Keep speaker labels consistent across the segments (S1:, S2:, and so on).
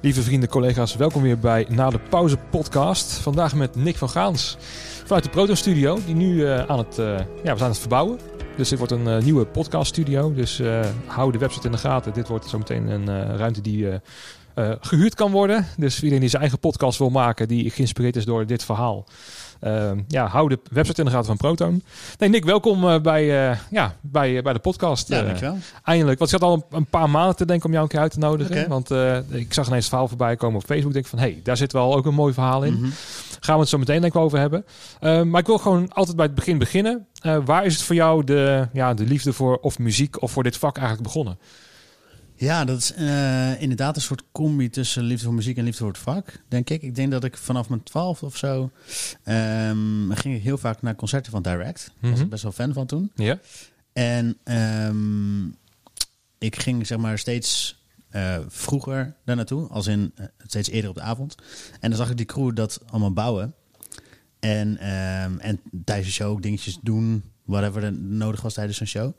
S1: Lieve vrienden, collega's, welkom weer bij Na de Pauze podcast. Vandaag met Nick van Gaans vanuit de Proto Studio, die nu uh, aan het, uh, ja, we zijn het verbouwen. Dus dit wordt een uh, nieuwe podcast studio. Dus hou de website in de gaten. Dit wordt zometeen een ruimte die gehuurd kan worden. Dus iedereen die zijn eigen podcast wil maken, die geïnspireerd is door dit verhaal. Uh, ja, hou de website in de gaten van Proton. Nee, Nick, welkom uh, bij, uh, ja, bij, bij de podcast.
S2: Ja, dankjewel.
S1: Eindelijk. Want ik zat al een, paar maanden te denken om jou een keer uit te nodigen. Okay. Want ik zag ineens het verhaal voorbij komen op Facebook. denk van, hé, hey, daar zit wel ook een mooi verhaal in. Mm -hmm. Gaan we het zo meteen denk ik over hebben. maar ik wil gewoon altijd bij het begin beginnen. waar is het voor jou de, ja, de liefde voor of muziek of voor dit vak eigenlijk begonnen?
S2: Ja, dat is uh, inderdaad een soort combi tussen liefde voor muziek en liefde voor het vak, denk ik. Ik denk dat ik vanaf mijn twaalf of zo um, ging ik heel vaak naar concerten van Direct. Daar was ik best wel fan van toen.
S1: Ja.
S2: En um, ik ging zeg maar steeds uh, vroeger daar naartoe, als in uh, steeds eerder op de avond. En dan zag ik die crew dat allemaal bouwen. En, um, en tijdens de show ook dingetjes doen, whatever er nodig was tijdens een show.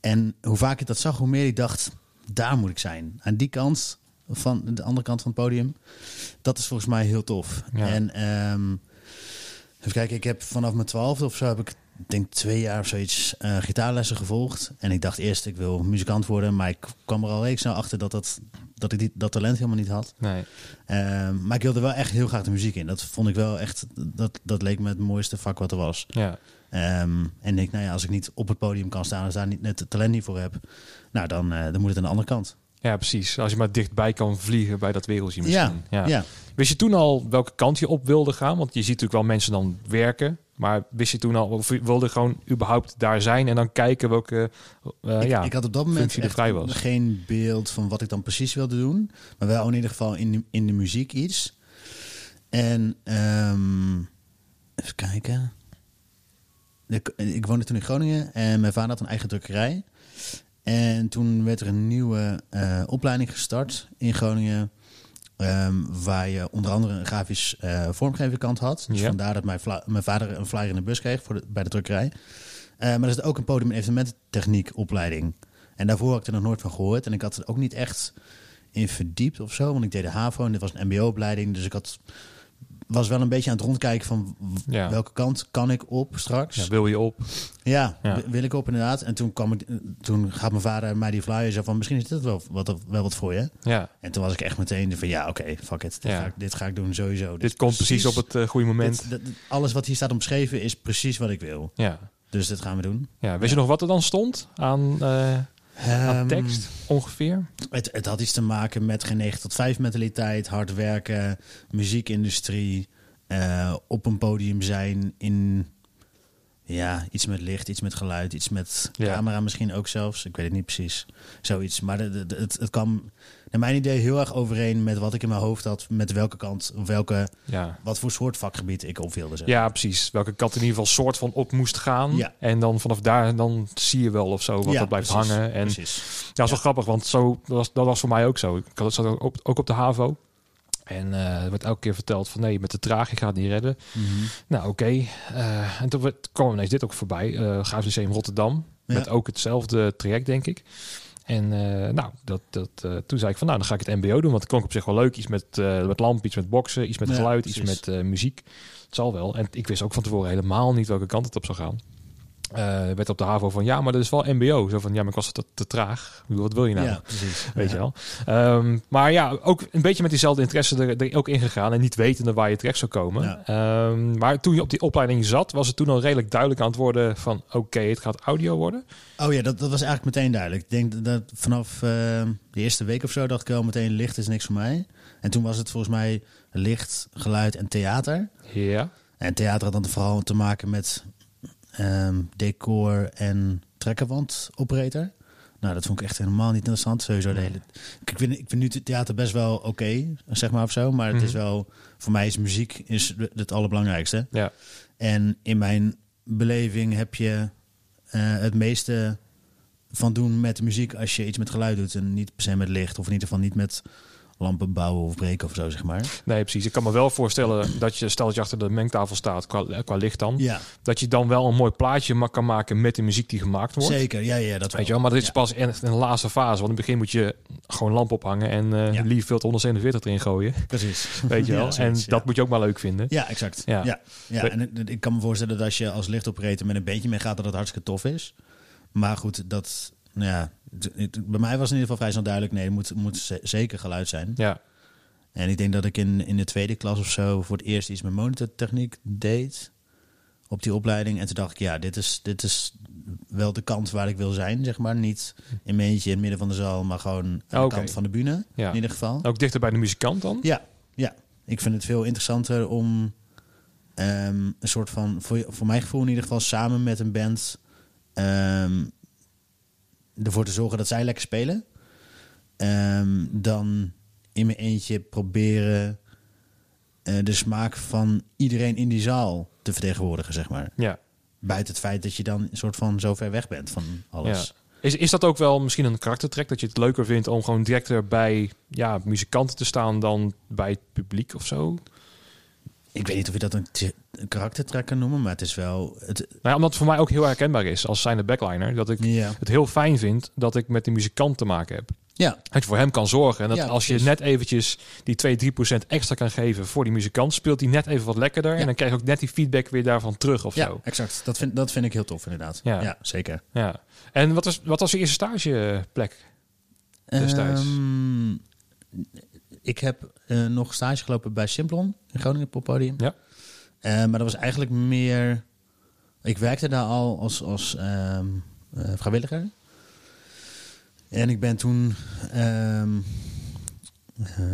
S2: En hoe vaak ik dat zag, hoe meer ik dacht daar moet ik zijn. Aan die kant van de andere kant van het podium. Dat is volgens mij heel tof.
S1: Ja.
S2: En um, even kijken, ik heb vanaf mijn twaalfde of zo heb ik denk twee jaar of zoiets uh, gitaarlessen gevolgd. En ik dacht eerst ik wil muzikant worden, maar ik kwam er al reeks snel achter dat, dat, dat ik die, dat talent helemaal niet had.
S1: Nee.
S2: Um, maar ik wilde wel echt heel graag de muziek in. Dat vond ik wel echt, dat, dat leek me het mooiste vak wat er was.
S1: Ja.
S2: Um, en ik, nou ja, als ik niet op het podium kan staan, als daar niet net het talent niet voor heb, nou dan, uh, dan moet het aan de andere kant.
S1: Ja, precies. Als je maar dichtbij kan vliegen bij dat wereldje misschien.
S2: Ja, ja. ja.
S1: Wist je toen al welke kant je op wilde gaan? Want je ziet natuurlijk wel mensen dan werken. Maar wist je toen al, of wilde gewoon überhaupt daar zijn en dan kijken welke uh,
S2: ik,
S1: ja,
S2: ik had op dat moment
S1: vrij was.
S2: geen beeld van wat ik dan precies wilde doen. Maar wel in ieder geval in de, in de muziek iets. En um, even kijken. Ik, ik woonde toen in Groningen en mijn vader had een eigen drukkerij. En toen werd er een nieuwe uh, opleiding gestart in Groningen. Um, waar je onder andere een grafisch uh, vormgeverkant had. Dus
S1: Ja.
S2: vandaar dat mijn, mijn vader een flyer in de bus kreeg voor de, bij de drukkerij. Uh, maar er is ook een podium- en evenementtechniek opleiding. En daarvoor had ik er nog nooit van gehoord. En ik had er ook niet echt in verdiept of zo. Want ik deed de HAVO en dit was een mbo-opleiding. Dus ik had, was wel een beetje aan het rondkijken van
S1: Ja.
S2: welke kant kan ik op straks.
S1: Ja, wil je op?
S2: Ja, wil ik op inderdaad. En toen, kwam ik, toen gaat mijn vader mij die flyer zo van... misschien is dit wel wat, wel wat voor je.
S1: Ja.
S2: En toen was ik echt meteen van ja, oké, fuck it. Dit,
S1: Ja.
S2: ga ik, dit ga ik doen sowieso. Dit,
S1: Dit
S2: is
S1: komt precies op het uh, goede moment.
S2: dit- dit- alles wat hier staat omschreven is precies wat ik wil.
S1: ja.
S2: Dus dat gaan we doen.
S1: ja. Wist je nog wat er dan stond aan, uh,
S2: Ehm,
S1: tekst ongeveer?
S2: Het, het had iets te maken met geen 9 tot 5 mentaliteit, hard werken, muziekindustrie, eh, op een podium zijn in ja, iets met licht, iets met geluid, iets met
S1: Ja.
S2: camera misschien ook zelfs. Ik weet het niet precies. Zoiets. Maar de, de- de- het, het kwam naar mijn idee heel erg overeen met wat ik in mijn hoofd had, met welke kant, of welke,
S1: Ja.
S2: wat voor soort vakgebied ik op wilde zetten.
S1: Ja, precies. Welke kant in ieder geval soort van op moest gaan.
S2: Ja.
S1: En dan vanaf daar dan zie je wel of zo wat er blijft
S2: precies,
S1: hangen. En
S2: Precies.
S1: Ja, dat is wel grappig, want zo, dat, was, dat was voor mij ook zo. Ik had, zat ook op, ook op de HAVO. En eh, er werd elke keer verteld van nee, met de traag, je gaat het niet redden.
S2: Mhm.
S1: Nou, oké. Eh, en toen werd- kwam ineens dit ook voorbij. eh Graafs Lyceum Rotterdam.
S2: Ja.
S1: Met ook hetzelfde traject, denk ik. En eh, nou, dat, dat, eh, toen zei ik van nou, dan ga ik het mbo doen. Want het klonk op zich wel leuk. Iets met, eh met lamp, iets met boksen, iets met
S2: Ja,
S1: geluid, iets met eh, muziek. Het zal wel. En ik wist ook van tevoren helemaal niet welke kant het op zou gaan. Eh, werd op de HAVO van ja, maar dat is wel mbo. Zo van ja, maar ik was te, te traag. Wat wil je nou?
S2: Ja, precies.
S1: Weet
S2: Ja.
S1: je wel. Ehm, maar ja, ook een beetje met diezelfde interesse er, er ook ingegaan. En niet wetende waar je terecht zou komen.
S2: Ja.
S1: Ehm, maar toen je op die opleiding zat, was het toen al redelijk duidelijk aan het worden van... Oké, het gaat audio worden.
S2: Oh ja, dat, dat was eigenlijk meteen duidelijk. Ik denk dat vanaf eh, de eerste week of zo dacht ik wel meteen licht is niks voor mij. En toen was het volgens mij licht, geluid en theater.
S1: Ja.
S2: En theater had dan vooral te maken met ehm, decor en trekkerwand operator. Nou, dat vond ik echt helemaal niet interessant. Sowieso de hele... Ik vind, ik vind nu theater best wel oké, zeg maar of zo. Maar het is
S1: Mhm.
S2: wel... Voor mij is muziek is het allerbelangrijkste.
S1: Ja.
S2: En in mijn beleving heb je eh, het meeste van doen met muziek als je iets met geluid doet en niet per se met licht of in ieder geval niet met lampen bouwen of breken of zo zeg maar.
S1: Nee, precies. Ik kan me wel voorstellen dat je, stel dat je achter de mengtafel staat, qua, qua licht dan,
S2: Ja,
S1: dat je dan wel een mooi plaatje ma- kan maken met de muziek die gemaakt wordt.
S2: zeker. Ja, ja, dat wel.
S1: Weet je wel, maar dit is
S2: Ja.
S1: pas echt een laatste fase. Want in het begin moet je gewoon lamp ophangen en eh
S2: Ja.
S1: lief veel 147 erin gooien.
S2: Precies.
S1: Weet je wel? en dat moet je ook maar leuk vinden.
S2: Ja, exact.
S1: Ja.
S2: Ja. En ik kan me voorstellen dat als je als lichtoperator met een beentje mee gaat, dat het hartstikke tof is. Maar goed, dat, ja, het- het- bij mij was in ieder geval vrij snel duidelijk, nee, het moet, moet ze- zeker geluid zijn.
S1: Ja,
S2: En ik denk dat ik in, in de tweede klas of zo voor het eerst iets met monitortechniek deed op die opleiding. En toen dacht ik, ja, dit is, dit is wel de kant waar ik wil zijn, zeg maar. Niet in mijn eentje in het midden van de zaal, maar gewoon aan de kant van de bühne,
S1: Ja.
S2: in ieder geval.
S1: ook dichter bij de muzikant dan.
S2: Ja, ja. Ik vind het veel interessanter om ehm, een soort van, voor, voor mijn gevoel in ieder geval, samen met een band ehm, ervoor te zorgen dat zij lekker spelen. Ehm, dan in mijn eentje proberen eh, de smaak van iedereen in die zaal te vertegenwoordigen, zeg maar.
S1: Ja.
S2: Buiten het feit dat je dan een soort van zo ver weg bent van alles.
S1: Is, is dat ook wel misschien een karaktertrek dat je het leuker vindt om gewoon directer bij ja, muzikanten te staan dan bij het publiek of zo?
S2: Ik weet niet of je dat een, een karaktertrek kan noemen, maar het is wel... Het,
S1: Nou ja, omdat het voor mij ook heel herkenbaar is als zijnde backliner. Dat ik
S2: ja.
S1: het heel fijn vind dat ik met de muzikant te maken heb.
S2: ja,
S1: Dat je voor hem kan zorgen. En dat
S2: Ja,
S1: als je net eventjes die 2, 3% extra kan geven voor die muzikant, speelt hij net even wat lekkerder.
S2: Ja.
S1: En dan krijg je ook net die feedback weer daarvan terug of
S2: ja
S1: zo.
S2: exact. Dat vind, dat vind ik heel tof, inderdaad.
S1: Ja.
S2: Ja, zeker.
S1: Ja. En wat was, wat was je eerste stageplek? Destijds.
S2: Ehm, ik heb eh, nog stage gelopen bij Simplon in Groningen Poppodium.
S1: Ja.
S2: Eh, maar dat was eigenlijk meer... Ik werkte daar al als, als ehm, eh, vrijwilliger. En ik ben toen... eh,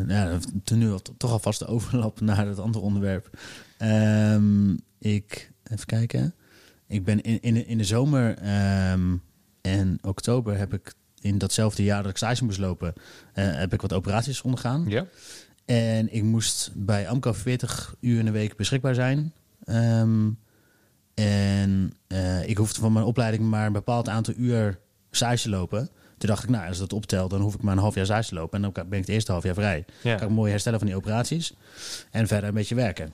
S2: ja, toen nu al, toch alvast de overlap naar het andere onderwerp. Ehm, ik... Even kijken. Ik ben in, in, de- in de zomer en oktober heb ik in datzelfde jaar dat ik stage moest lopen, eh, heb ik wat operaties ondergaan.
S1: Ja.
S2: En ik moest bij AMCO 40 uur in de week beschikbaar zijn. Ehm, en eh, ik hoefde van mijn opleiding maar een bepaald aantal uur stage te lopen. Toen dacht ik, nou, als dat optelt, dan hoef ik maar een half jaar stage te lopen. En dan ben ik het eerste half jaar vrij.
S1: Ja.
S2: Kan ik mooi herstellen van die operaties. En verder een beetje werken.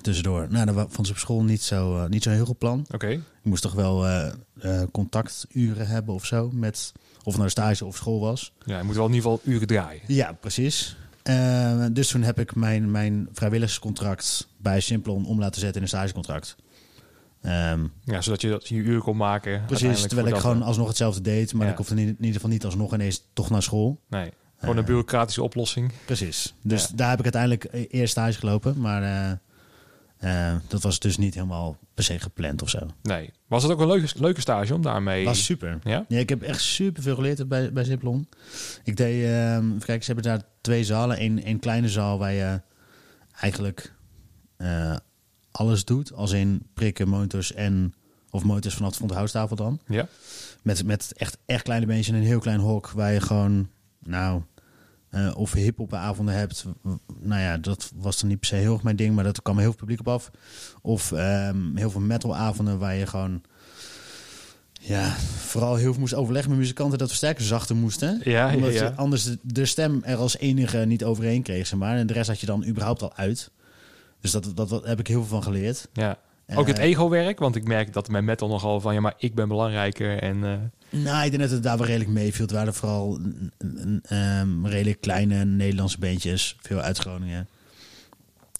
S2: Tussendoor. Nou, dat vond ze op school niet zo, eh, niet zo heel goed plan.
S1: Oké.
S2: Ik moest toch wel eh, eh, contacturen hebben of zo. Met, of nou stage of school was.
S1: Ja, je moet wel in ieder geval uren draaien.
S2: Ja, precies. Dus toen heb ik mijn, mijn vrijwilligerscontract bij Simplon om laten zetten in een stagecontract. Ehm,
S1: Ja, zodat je dat je uren kon maken.
S2: precies, terwijl ik gewoon alsnog hetzelfde deed. Maar
S1: Ja.
S2: ik hoefde in, in ieder geval niet alsnog ineens toch naar school.
S1: Nee, gewoon een bureaucratische oplossing.
S2: Precies. Dus
S1: Ja.
S2: daar heb ik uiteindelijk e- eerst stage gelopen. Maar eh, dat was dus niet helemaal per se gepland of zo.
S1: Nee. Was het ook een leuke, leuke stage om daarmee...
S2: Was super.
S1: Ja?
S2: Ja, ik heb echt super veel geleerd bij, bij Ziplon. Ik deed, ehm even kijken, ze hebben daar twee zalen. Eén één kleine zaal waar je eigenlijk eh, alles doet. Als in prikken, motors en... Of motors vanaf de fronthouttafel dan.
S1: Ja.
S2: Met, met echt, echt kleine beentjes en een heel klein hok. Waar je gewoon, nou... eh, of hip-hop avonden hebt. Nou ja, dat was dan niet per se heel erg mijn ding. Maar dat kwam heel veel publiek op af. Of ehm, heel veel metal avonden waar je gewoon... Ja, vooral heel veel moest overleggen met muzikanten dat versterkers zachter moesten.
S1: Ja,
S2: Omdat
S1: ja.
S2: je anders de, de stem er als enige niet overheen kreeg, zeg maar. En de rest had je dan überhaupt al uit. Dus dat, dat, dat heb ik heel veel van geleerd.
S1: ja. Ook het
S2: Eh,
S1: ego-werk, want ik merk dat mijn metal nogal van... ja, maar ik ben belangrijker en... eh,
S2: Nou, ik denk dat het daar wel redelijk meeviel. Het waren vooral ehm, redelijk kleine Nederlandse beentjes. Veel uit Groningen.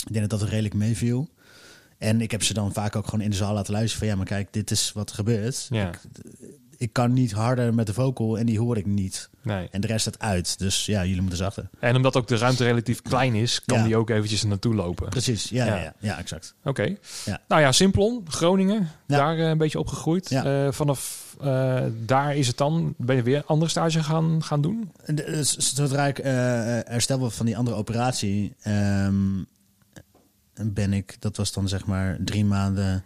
S2: Ik denk dat dat redelijk meeviel. En ik heb ze dan vaak ook gewoon in de zaal laten luisteren van... ja, maar kijk, dit is wat er gebeurt.
S1: ja,
S2: Ik, ik kan niet harder met de vocal en die hoor ik niet.
S1: nee.
S2: En de rest staat uit. Dus ja, jullie moeten zachter.
S1: En omdat ook de ruimte relatief klein is, kan
S2: Ja.
S1: die ook eventjes naartoe lopen.
S2: Precies, ja,
S1: Ja.
S2: ja. Ja, exact.
S1: Oké.
S2: Ja.
S1: Nou ja, Simplon, Groningen, daar eh, een beetje opgegroeid. Eh, vanaf eh, daar is het dan, ben je weer andere stage gaan, gaan doen?
S2: Dus Zodra ik eh herstel van die andere operatie, ehm, ben ik, dat was dan zeg maar drie maanden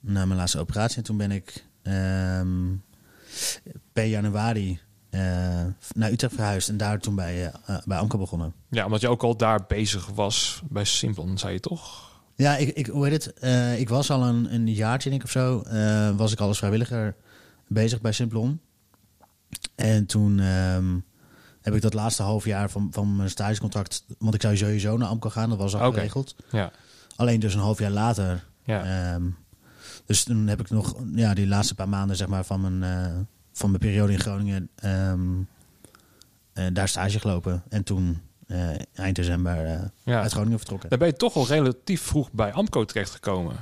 S2: na mijn laatste operatie. En toen ben ik ehm, per januari eh, naar Utrecht verhuisd en daar toen bij, eh, eh, bij Amco begonnen.
S1: Ja, omdat je ook al daar bezig was bij Simplon, zei je toch?
S2: Ja, ik, ik, hoe heet het? Ik was al een, een jaartje, denk ik, of zo. was ik al als vrijwilliger bezig bij Simplon. En toen ehm, heb ik dat laatste half jaar van, van mijn stagecontract... Want ik zou sowieso naar Amco gaan, dat was al geregeld.
S1: Ja.
S2: Alleen dus een half jaar later.
S1: Ja.
S2: ehm, dus toen heb ik nog ja, die laatste paar maanden zeg maar, van, mijn, eh, van mijn periode in Groningen... ehm, eh, daar stage gelopen. En toen eh, eind december
S1: Ja.
S2: uit Groningen vertrokken.
S1: Dan ben je toch al relatief vroeg bij Amco terechtgekomen.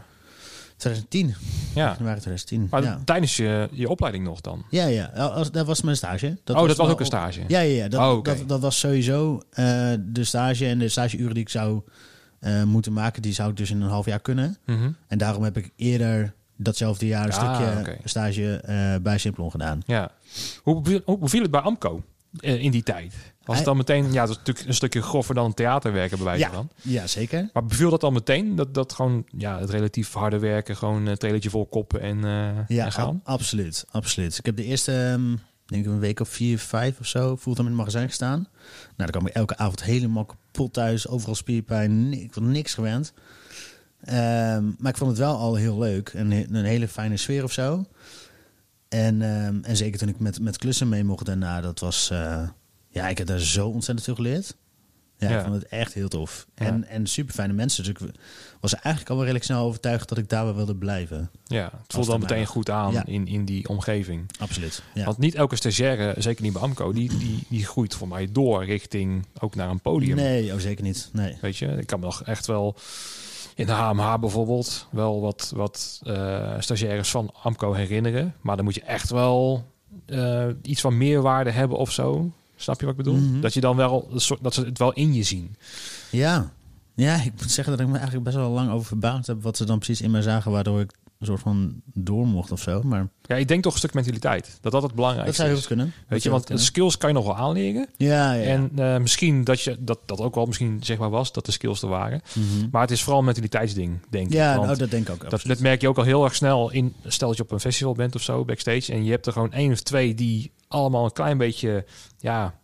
S2: 2010,
S1: Ja.
S2: januari 2010.
S1: Maar
S2: ja.
S1: tijdens je, je opleiding nog dan?
S2: Ja, ja. Als, dat was mijn stage.
S1: oh, dat was ook een stage?
S2: Ja, ja, ja. Dat,
S1: Oh,
S2: dat, dat was sowieso de stage en de stageuren die ik zou eh, moeten maken. Die zou ik dus in een half jaar kunnen.
S1: Mhm.
S2: En daarom heb ik eerder datzelfde jaar een
S1: Ah,
S2: stukje stage eh, bij Simplon gedaan.
S1: Ja. Hoe, hoe beviel het bij Amco eh, in die tijd? Was het dan meteen, ja, dat is natuurlijk een stukje groffer dan theaterwerken bij wijze
S2: Ja,
S1: van.
S2: ja, zeker.
S1: Maar beviel dat dan meteen? Dat, dat gewoon, ja, het relatief harde werken, gewoon een trailertje vol koppen en,
S2: Ja,
S1: en gaan?
S2: a- absoluut, absoluut. Ik heb de eerste, ehm, denk ik een week of vier, vijf of zo, fulltime in het magazijn gestaan. Nou, dan kwam ik elke avond helemaal kapot thuis, overal spierpijn, ik was niks gewend. Ehm, maar ik vond het wel al heel leuk en een hele fijne sfeer of zo. En, ehm, en zeker toen ik met, met klussen mee mocht daarna, dat was, eh, ja, ik heb daar zo ontzettend veel geleerd. Ja, ik vond het echt heel tof. En, en super fijne mensen. Dus ik was eigenlijk al wel redelijk snel overtuigd dat ik daar wel wilde blijven.
S1: Ja, het voelt
S2: het
S1: dan meteen goed aan in, in die omgeving.
S2: Absoluut. Ja.
S1: Want niet elke stagiaire, zeker niet bij Amco, die, die, die groeit voor mij door richting ook naar een podium.
S2: Nee, oh, zeker niet. Nee.
S1: Weet je, ik kan me nog echt wel in de HMH bijvoorbeeld wel wat, wat eh, stagiaires van Amco herinneren. Maar dan moet je echt wel eh, iets van meerwaarde hebben of zo. Snap je wat ik bedoel?
S2: Mhm.
S1: Dat je dan wel dat ze het wel in je zien.
S2: Ja. ja, ik moet zeggen dat ik me eigenlijk best wel lang over verbaasd heb wat ze dan precies in mij zagen, waardoor ik een soort van door mocht of zo. Maar
S1: Ja, ik denk toch een stuk mentaliteit. Dat dat het
S2: dat
S1: belangrijkste
S2: zou heel
S1: is.
S2: goed kunnen. Dat
S1: Weet je,
S2: zou
S1: want skills kan je nog wel aanleren.
S2: ja, ja, ja.
S1: En eh, misschien dat je dat, dat ook wel misschien zichtbaar was, dat de skills er waren.
S2: Mhm.
S1: Maar het is vooral een mentaliteitsding, denk
S2: ja
S1: ik.
S2: nou,
S1: Want
S2: dat denk ik ook.
S1: dat, dat merk je ook al heel erg snel in. Stel dat je op een festival bent of zo, backstage. En je hebt er gewoon één of twee die allemaal een klein beetje. Ja,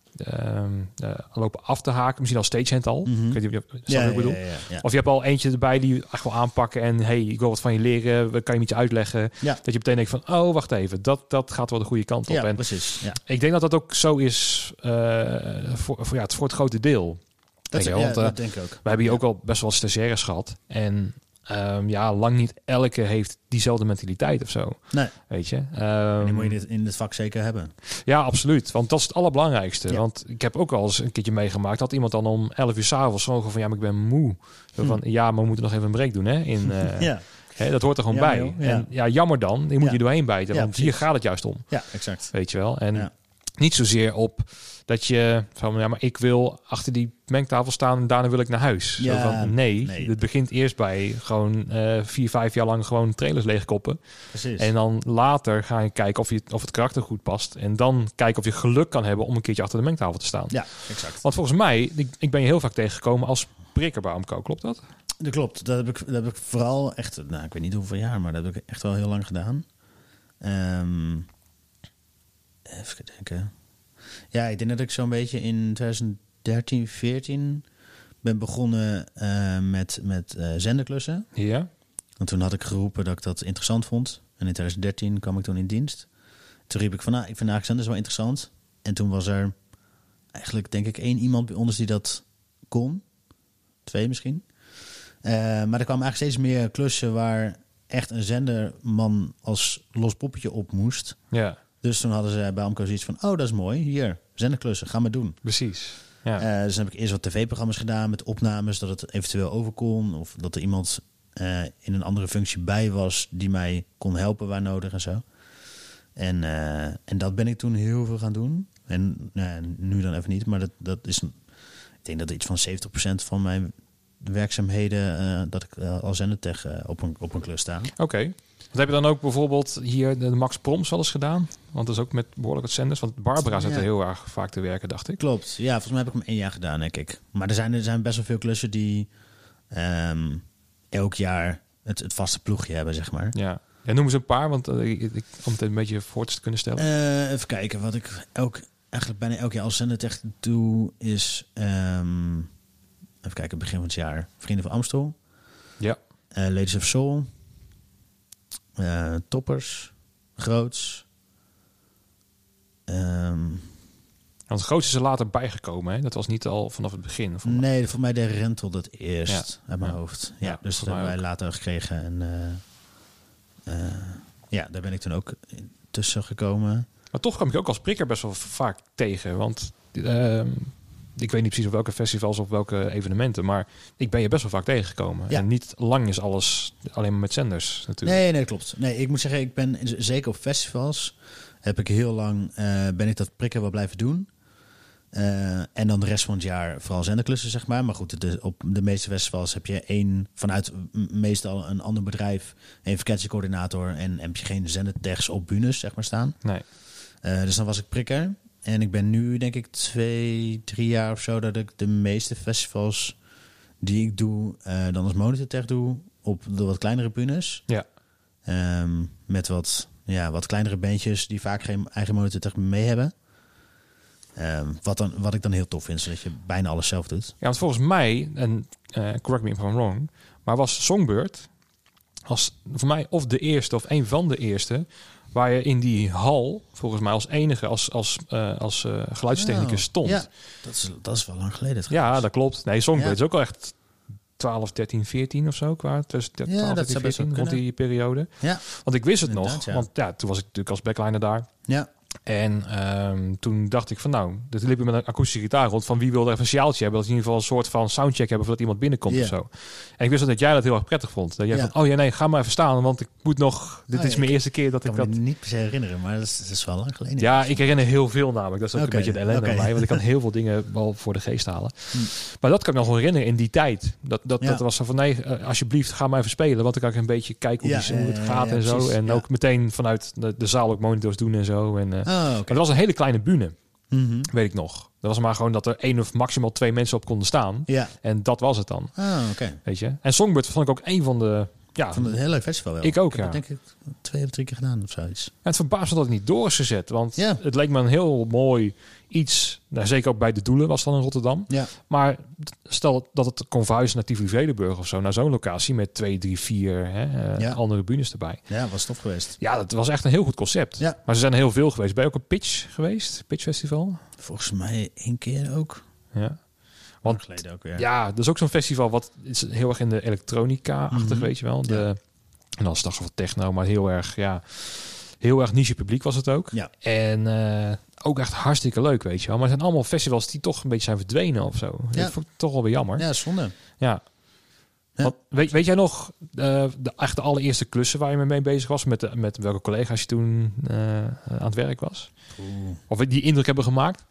S1: lopen af te haken. Misschien al stagehand al.
S2: Mhm.
S1: Ik weet niet of je
S2: ja,
S1: ik bedoel.
S2: ja, ja.
S1: Of je hebt al eentje erbij die echt wel aanpakken. En hey, ik wil wat van je leren. Kan je iets uitleggen. Dat je meteen denkt van, oh, wacht even. Dat, dat gaat wel de goede kant op.
S2: Ja,
S1: en
S2: precies. Ja.
S1: ik denk dat dat ook zo is eh, voor, voor, ja, het, voor het grote deel.
S2: Dat,
S1: je
S2: ja,
S1: want, eh,
S2: dat denk ik ook.
S1: We hebben hier ook al best wel stagiaires gehad. En ehm, ja, lang niet elke heeft diezelfde mentaliteit of zo.
S2: Nee,
S1: Weet je?
S2: die
S1: Ehm,
S2: moet je dit in het vak zeker hebben.
S1: ja, absoluut. Want dat is het allerbelangrijkste.
S2: Ja.
S1: Want ik heb ook al eens een keertje meegemaakt. Dat iemand dan om 11 uur s'avonds gewoon van ja, maar ik ben moe. Zo
S2: Hm.
S1: Van ja, maar we moeten nog even een break doen. Hè? In, eh,
S2: ja.
S1: hè, dat hoort er gewoon
S2: Ja,
S1: bij.
S2: joh, ja.
S1: En ja, jammer dan. Die moet
S2: Ja.
S1: je doorheen bijten. Want hier gaat het juist om.
S2: ja, exact.
S1: Weet je wel. En
S2: Ja.
S1: Niet zozeer op dat je van ja, maar ik wil achter die mengtafel staan en daarna wil ik naar huis. Zo
S2: Ja,
S1: van, nee,
S2: nee.
S1: het begint eerst bij gewoon eh, vier, vijf jaar lang gewoon trailers leegkoppen.
S2: Precies.
S1: En dan later ga je kijken of, je, of het karakter goed past. En dan kijken of je geluk kan hebben om een keertje achter de mengtafel te staan.
S2: ja, exact.
S1: Want volgens mij, ik, ik ben je heel vaak tegengekomen als prikker bij Amco, klopt dat?
S2: Dat klopt. Dat heb ik, dat heb ik vooral echt, nou, ik weet niet hoeveel jaar, maar dat heb ik echt wel heel lang gedaan. Ehm, even denken. Ja, ik denk dat ik zo'n beetje in 2013, 14 ben begonnen eh, met, met eh, zenderklussen.
S1: Ja.
S2: Want toen had ik geroepen dat ik dat interessant vond. En in 2013 kwam ik toen in dienst. Toen riep ik van, nou, ik vind eigenlijk zenders wel interessant. En toen was er eigenlijk, denk ik, één iemand bij ons die dat kon. Twee misschien. Eh, maar er kwamen eigenlijk steeds meer klussen waar echt een zenderman als los poppetje op moest.
S1: Ja,
S2: Dus toen hadden ze bij Amco zoiets van, oh, dat is mooi. Hier, zenderklussen, ga maar doen.
S1: precies. Ja.
S2: Eh, dus dan heb ik eerst wat tv-programma's gedaan met opnames, dat het eventueel over kon. Of dat er iemand eh, in een andere functie bij was die mij kon helpen waar nodig en zo. En, eh, en dat ben ik toen heel veel gaan doen. En nou nu dan even niet, maar dat, dat is, een- ik denk dat iets van 70% van mijn werkzaamheden, dat ik als zendertech eh, op, een, op een klus sta.
S1: Oké. Wat heb je dan ook bijvoorbeeld hier de Max Proms wel eens gedaan? Want dat is ook met behoorlijk wat zenders. Want Barbara zit
S2: Ja.
S1: er heel erg vaak te werken, dacht ik.
S2: Klopt. Ja, volgens mij heb ik hem één jaar gedaan, denk ik. Maar er zijn, er zijn best wel veel klussen die ehm, elk jaar het, het vaste ploegje hebben, zeg maar.
S1: Ja. ja noem eens een paar, want eh, ik, ik, om het een beetje voor te kunnen stellen.
S2: Eh, even kijken, wat ik elk, eigenlijk bijna elk jaar als zendertech doe, is... ehm, even kijken, begin van het jaar. Vrienden van Amstel.
S1: ja.
S2: eh, Ladies of Soul. Eh, toppers. Groots. Ehm,
S1: Want het grootste is er later bijgekomen, hè? Dat was niet al vanaf het begin.
S2: Nee, voor mij de rentel dat eerst uit mijn
S1: Ja.
S2: hoofd.
S1: Ja,
S2: Ja, dus dat hebben wij later gekregen. En eh, eh, ja, daar ben ik toen ook tussen gekomen.
S1: Maar toch kwam ik ook als prikker best wel vaak tegen. Want ehm, ik weet niet precies op welke festivals of welke evenementen, maar ik ben je best wel vaak tegengekomen.
S2: Ja.
S1: En niet lang is alles alleen maar met zenders natuurlijk.
S2: Nee, nee, klopt. Nee, ik moet zeggen, ik ben zeker op festivals heb ik heel lang eh, ben ik dat prikken wel blijven doen. Eh, en dan de rest van het jaar vooral zenderklussen, zeg maar. Maar goed, de, op de meeste festivals heb je één vanuit meestal een ander bedrijf, een vakantiecoördinator en heb je geen zendertechs op bunes, zeg maar, staan.
S1: Nee.
S2: Eh, dus dan was ik prikker. En ik ben nu, denk ik, twee, drie jaar of zo dat ik de meeste festivals die ik doe, eh, dan als monitortech doe op de wat kleinere bunes.
S1: Ja.
S2: Ehm, met wat, ja, wat kleinere bandjes die vaak geen eigen monitortech mee hebben. Ehm, wat, dan, wat ik dan heel tof vind, zodat je bijna alles zelf doet.
S1: Ja, want volgens mij, en eh, correct me if I'm wrong, maar was Songbird als voor mij of de eerste of een van de eerste waar je in die hal volgens mij als enige als als eh, als eh, geluidstechnicus
S2: Oh,
S1: stond.
S2: Ja, dat is, dat is wel lang geleden.
S1: Ja, dat klopt. Nee, Songbird
S2: Ja.
S1: is ook al echt 12, 13, 14 of zo qua tussen 12,
S2: Ja, dat
S1: 13,
S2: zou best wel
S1: 14 rond die periode.
S2: Ja,
S1: Want ik wist het nog,
S2: ja.
S1: want ja, toen was ik natuurlijk als backliner daar.
S2: ja.
S1: En ehm, toen dacht ik van nou, dit liep ik met een akoestische gitaar rond. Van wie wil er even een sjaaltje hebben? Dat we in ieder geval een soort van soundcheck hebben voordat iemand binnenkomt
S2: Ja.
S1: of zo. En ik wist dat jij dat heel erg prettig vond. Dat jij
S2: Ja.
S1: van, oh ja nee, ga maar even staan, want ik moet nog. Dit
S2: Oh,
S1: is mijn
S2: ik-
S1: eerste keer dat
S2: Ik
S1: ik
S2: kan
S1: dat.
S2: me niet per se herinneren, maar dat is, dat is wel lang geleden.
S1: Ja, ik herinner heel veel namelijk. Dat is ook een beetje de ellende
S2: oké.
S1: bij, want ik kan heel veel dingen wel voor de geest halen.
S2: Hm.
S1: Maar dat kan ik nog herinneren in die tijd. Dat, dat,
S2: Ja.
S1: dat was zo van nee, eh, alsjeblieft, ga maar even spelen, want dan kan ik een beetje kijken hoe,
S2: Ja,
S1: die, hoe het gaat en zo. En ook meteen vanuit de, de zaal ook monitors doen en zo. En,
S2: Oh,
S1: maar
S2: oké.
S1: dat was een hele kleine bühne.
S2: Mhm.
S1: Weet ik nog. Dat was maar gewoon dat er één of maximaal twee mensen op konden staan.
S2: Ja.
S1: En dat was het dan,
S2: Oh, oké.
S1: weet je. En Songbird vond ik ook een van de... Ja,
S2: Ik vond het een heel leuk festival wel.
S1: Ik ook,
S2: heb
S1: ja.
S2: het denk ik twee of drie keer gedaan of zoiets.
S1: het verbaast me dat het niet door is gezet. Want
S2: Ja.
S1: het leek me een heel mooi iets. Nou, zeker ook bij de Doelen was dan in Rotterdam.
S2: Ja.
S1: Maar stel dat het kon verhuizen naar Vredenburg of zo. Naar zo'n locatie met twee, drie, vier hè, eh,
S2: Ja.
S1: andere bunes erbij.
S2: Ja, was tof geweest.
S1: Ja, dat was echt een heel goed concept.
S2: Ja.
S1: Maar ze zijn er heel veel geweest. Ben je ook een pitch geweest? Pitch Festival?
S2: Volgens mij één keer ook.
S1: Ja. Want
S2: geleden ook weer.
S1: Ja, dat is ook zo'n festival wat is heel erg in de elektronica-achtig,
S2: Mhm.
S1: weet je wel. De,
S2: Ja.
S1: En dan toch wat techno, maar heel erg, ja, heel erg niche publiek was het ook.
S2: Ja.
S1: En eh, ook echt hartstikke leuk, weet je wel. Maar het zijn allemaal festivals die toch een beetje zijn verdwenen of zo.
S2: Ja.
S1: Dat vond ik toch wel weer jammer. Ja.
S2: Ja, zonde.
S1: ja.
S2: Ja.
S1: Want, weet, weet jij nog eh, de, echt de allereerste klussen waar je mee bezig was? Met, de, met welke collega's je toen eh, aan het werk was? Of die indruk hebben gemaakt?